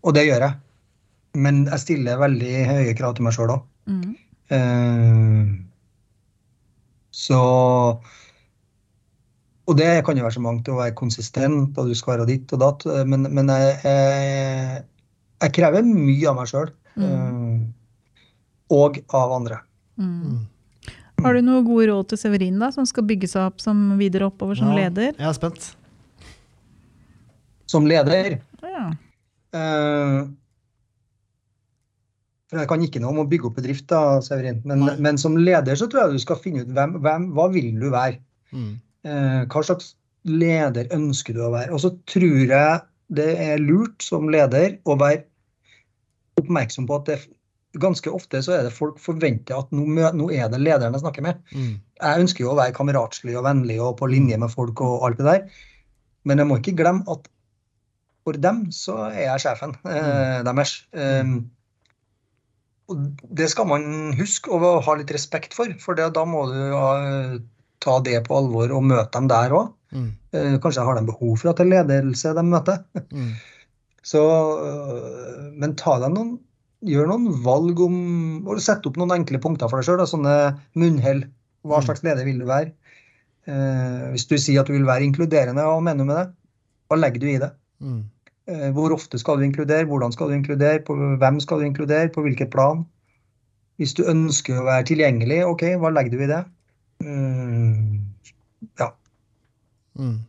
og det gjør jeg. Men jeg stiller veldig høye krav til meg sjøl òg. Mm. Uh, så Og det kan jo være så mangt å være konsistent, og du skal være ditt og datt, men, men jeg, jeg, jeg, krever mye av meg sjøl. Mm. Uh, og av andre. Mm. Har du noe gode råd til Severin, da, som skal bygge seg opp som videre oppover som Ja, leder? Jeg er spent. Som leder Ja. Uh, for Jeg kan ikke noe om å bygge opp bedrift, da, Severin. Men, men som leder så tror jeg du skal finne ut hvem, hvem, hva vil du være. Mm. Uh, hva slags leder ønsker du å være? Og så tror jeg det er lurt som leder å være oppmerksom på at det ganske ofte så er det folk forventer at nå, nå er det lederen jeg snakker med. Mm. Jeg ønsker jo å være kameratslig og vennlig og på linje med folk og alt det der. Men jeg må ikke glemme at for dem så er jeg sjefen eh, deres. Um, og det skal man huske og ha litt respekt for, for det, da må du ha, ta det på alvor og møte dem der òg. Mm. Eh, kanskje har de behov for at det er ledelse de møter. Mm. Så, øh, men ta deg noen Gjør noen valg om og Sett opp noen enkle punkter for deg sjøl. Sånne munnhell. Hva Mm. slags leder vil du være? Eh, hvis du sier at du vil være inkluderende, hva mener du med det? Hva legger du i det? Mm. Eh, hvor ofte skal du inkludere? Hvordan skal du inkludere? På hvem skal du inkludere? På hvilket plan? Hvis du ønsker å være tilgjengelig, ok, hva legger du i det? Mm, ja. Mm.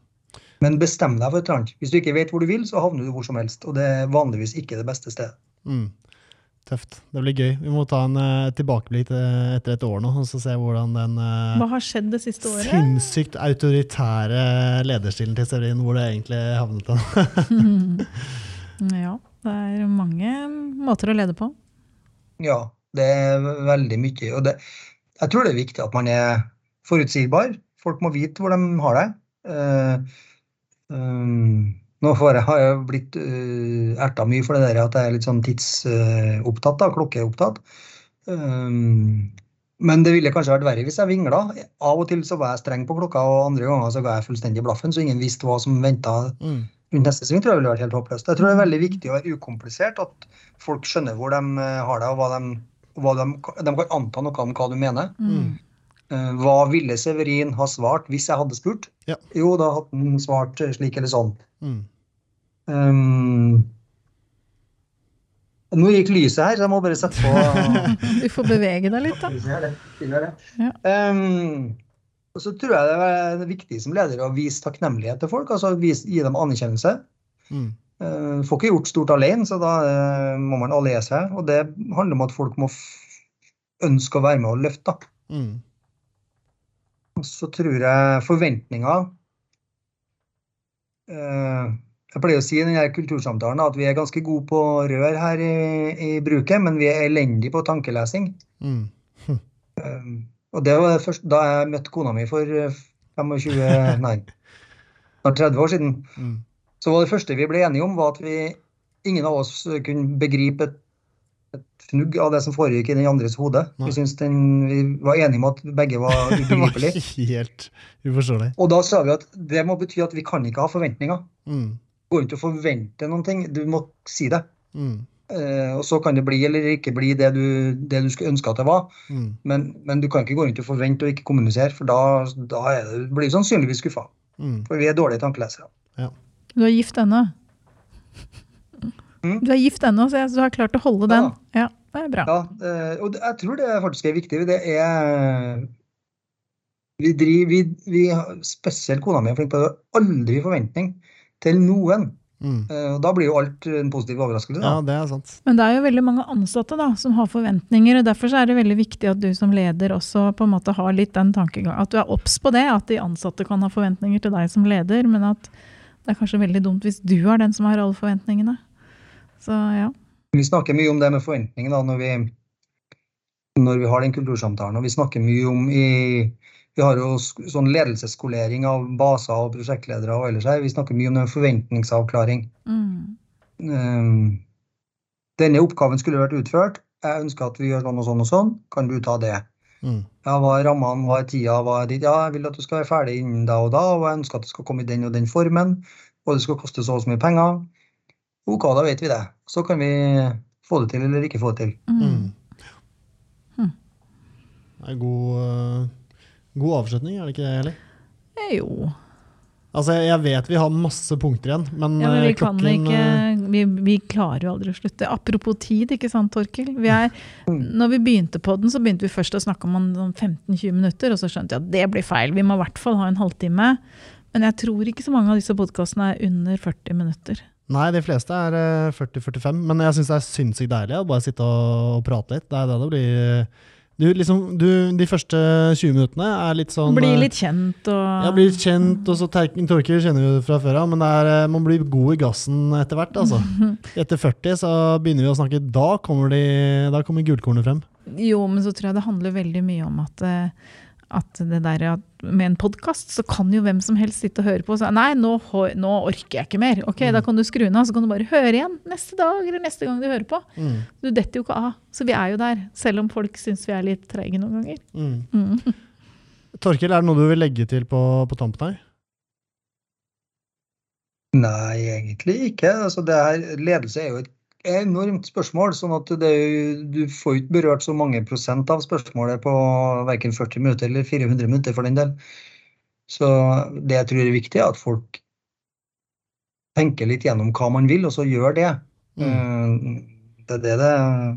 Men bestem deg for et eller annet. Hvis du ikke vet hvor du vil, så havner du hvor som helst. Og det er vanligvis ikke det beste stedet. Mm. Tøft. Det blir gøy. Vi må ta en uh, tilbakeblikk eh, etter et år nå, og så se hvordan den uh, Hva har skjedd det siste året? sinnssykt autoritære lederstilen til Severin, hvor det egentlig havnet den. ja, det er mange måter å lede på. Ja, det er veldig mye. Og det, jeg tror det er viktig at man er forutsigbar. Folk må vite hvor de har det. Uh, um, nå jeg, har jeg blitt uh, erta mye for det der at jeg er litt sånn tidsopptatt, uh, klokkeopptatt. Um, men det ville kanskje vært verre hvis jeg vingla. Av og til så var jeg streng på klokka, og andre ganger så ga jeg fullstendig blaffen, så ingen visste hva som venta Mm. rundt neste sving. tror jeg ville vært helt håpløst. Jeg tror det er veldig viktig å være ukomplisert, at folk skjønner hvor de eh, har det, og hva de, hva de, de kan anta noe om hva du mener. Mm. Eh, Hva ville Severin ha svart hvis jeg hadde spurt? Ja. Jo, da hadde han svart eh, slik eller sånn. Mm. Um, nå gikk lyset her, så jeg må bare sette på Du får bevege deg litt, da. Det. Stille det. Ja. Um, og så tror jeg det er viktig som leder å vise takknemlighet til folk. altså vise, Gi dem anerkjennelse. Mm. Uh, får ikke gjort stort alene, så da uh, må man alliere seg. Og det handler om at folk må f ønske å være med og løfte. Mm. Så tror jeg forventninger eh, Jeg pleier å si i denne kultursamtalen at vi er ganske gode på rør her i, i bruket, men vi er elendige på tankelesing. Mm. Hm. og det var det første, Da jeg møtte kona mi for eh, 25, nei, snart 30 år siden, Mm. så var det første vi ble enige om, var at vi, ingen av oss kunne begripe et, et fnugg av det som foregikk i den andres hode. Vi, syntes den, vi var enige om at begge var ubegripelige. helt uforståelig. Og da sa vi at det må bety at vi kan ikke ha forventninger. Mm. går ikke å forvente noen ting. Du må si det. Mm. Eh, og så kan det bli eller ikke bli det du, det du skulle ønske at det var. Mm. Men, men du kan ikke gå rundt og forvente og ikke kommunisere, for da, da er det, blir du sannsynligvis skuffa. Mm. For vi er dårlige tankelesere. Du er gift ennå. Mm. Du er gift ennå, så du har klart å holde den. Ja, det er bra. Ja, eh, og jeg tror det faktisk er viktig. Det er vi driver, vi, vi, har- Spesielt kona mi er flink på det. Aldri forventning til noen. Mm. Eh, og da blir jo alt en positiv overraskelse. Ja, det er sant. Men det er jo veldig mange ansatte da, som har forventninger, og derfor så er det veldig viktig at du som leder også på en måte har litt den tankegangen. at du er obs på det, at de ansatte kan ha forventninger til deg som leder, men at det er kanskje veldig dumt hvis du er den som har alle forventningene. Så ja. Vi snakker mye om det med forventninger da, når vi, når vi har den kultursamtalen. Og vi snakker mye om i Vi har jo sånn ledelsesskolering av baser og prosjektledere og ellers her. Vi snakker mye om den forventningsavklaring. Mm. Um, denne oppgaven skulle vært utført. Jeg ønsker at vi gjør sånn og sånn og sånn. Kan du ta det? Mm. Ja, hva er rammene, hva er tida, hva er ditt? Ja, jeg vil at du skal være ferdig innen da og da, og jeg ønsker at det skal komme i den og den formen, og det skal koste så og så mye penger. Ok, da vet vi det. Så kan vi få det til eller ikke få det til. Mm. Mm. Det er en god, eh, god avslutning, er det ikke det, Eli? Eh, Jo. Altså, jeg- vet vi har masse punkter igjen, men, Ja, men vi eh, kan klokken ikke vi, vi klarer jo aldri å slutte. Apropos tid, ikke sant, Torkil? Vi er, Mm. når vi begynte på den, så begynte vi først å snakke om en sånn 15-20 minutter, og så skjønte jeg at det blir feil. Vi må i hvert fall ha en halvtime. Men jeg tror ikke så mange av disse podkastene er under 40 minutter. Nei, de fleste er eh, 40-45, men jeg syns det er sinnssykt deilig å bare sitte og, og prate litt. Det er det det blir. Du, liksom, du, de første 20 minuttene er litt sånn Bli eh, litt kjent og Ja, blir litt kjent, og så Torkil kjenner vi jo fra før av, men er, eh, man blir god i gassen etter hvert, altså. Etter 40 så begynner vi å snakke, da kommer, de, da kommer gulkornet frem. Jo, men så tror jeg det handler veldig mye om at, eh, at det der at med en podkast, så kan jo hvem som helst sitte og høre på og si nei, nå, nå orker jeg ikke mer. Ok, Mm. da kan du skru den av, så kan du bare høre igjen neste dag eller neste gang du hører på. Mm. Du detter jo ikke av. Så vi er jo der, selv om folk syns vi er litt treige noen ganger. Mm. Mm. Torkel, er det noe du vil legge til på, på tampen her? Nei, egentlig ikke. Altså, det her, ledelse er jo et enormt spørsmål, sånn at det, er jo- du får ikke berørt så mange prosent av spørsmålet på verken 40 minutter eller 400 minutter for den del. Så det jeg tror er viktig, er at folk tenker litt gjennom hva man vil, og så gjør det. Mm. Det er det det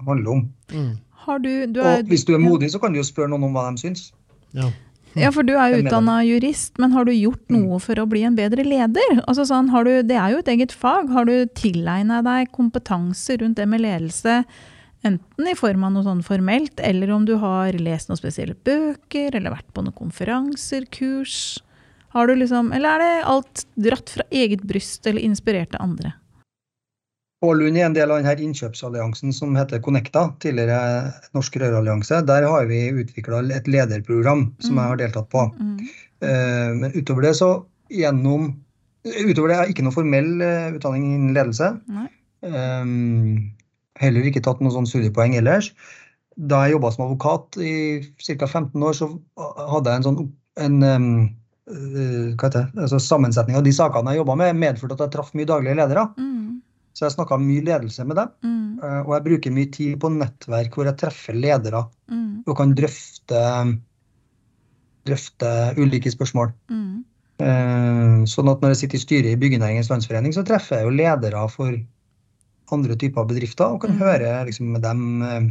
handler om. Mm. Har du, du er, Og hvis du er modig, så kan du jo spørre noen om hva de syns. Ja. Ja, for du er jo utdanna jurist, men har du gjort Mm. noe for å bli en bedre leder? Altså sånn, har du, det er jo et eget fag. Har du tilegna deg kompetanse rundt det med ledelse? Enten i form av noe sånn formelt, eller om du har lest noen spesielle bøker, eller vært på noen konferanser, kurs. Har du liksom, eller er det alt dratt fra eget bryst, eller inspirert av andre? Ålund er en del av denne innkjøpsalliansen som heter Connecta, tidligere Norsk Rørallianse. Der har vi utvikla et lederprogram som jeg har deltatt på. Mm. Eh, Men utover det så gjennom Utover det har jeg ikke noe formell eh, utdanning innen ledelse. Eh, Heller ikke tatt noen sånn studiepoeng ellers. Da jeg jobba som advokat i ca. 15 år, så hadde jeg en sånn en, hva heter det? Altså, sammensetning av de sakene jeg jobba med, medførte at jeg traff mye daglige ledere. Mm. Så jeg snakka mye ledelse med dem. Mm. Eh, Og jeg bruker mye tid på nettverk hvor jeg treffer ledere Mm. og kan drøfte, drøfte ulike spørsmål. Mm. Eh, Sånn at når jeg sitter i styret i Byggenæringens Landsforening, så treffer jeg jo ledere for andre typer bedrifter og kan Mhm. høre liksom, med dem eh,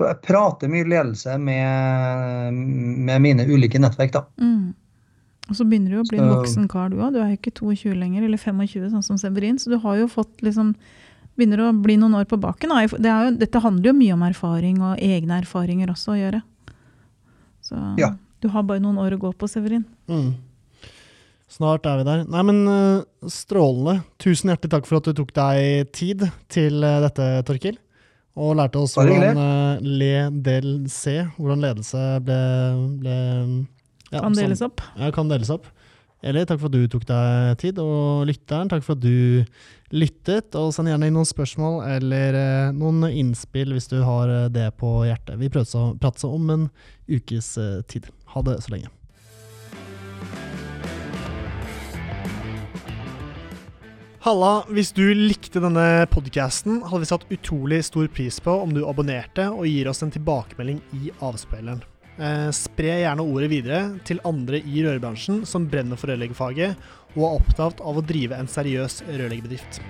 Jeg prater mye ledelse med, med mine ulike nettverk, da. Og så begynner du å bli en voksen kar du òg. Du er jo ikke 22 lenger, eller 25 sånn som Severin, så du har jo fått liksom Begynner å bli noen år på baken. Det er jo, dette handler jo mye om erfaring og egne erfaringer også å gjøre. Så Ja. du har bare noen år å gå på, Severin. Mm. Snart er vi der. Nei, men eh, strålende. Tusen hjertelig takk for at du tok deg tid til eh, dette, Torkil. Og lærte oss hvordan uh, le del C, hvordan ledelse ble, ble ja, Kan sånn- deles opp. Ja, kan deles opp. Eli, takk for at du tok deg tid. Og lytteren, takk for at du lyttet. Og send gjerne inn noen spørsmål eller eh, noen innspill hvis du har eh, det på hjertet. Vi prøvde å prate om en ukes eh, tid. Ha det så lenge. Halla, hvis du likte denne podcasten, hadde vi satt utrolig stor pris på om du abonnerte og gir oss en tilbakemelding i avspilleren. Eh, spre gjerne ordet videre til andre i rørbransjen som brenner for rørleggerfaget og er opptatt av å drive en seriøs rørleggerbedrift.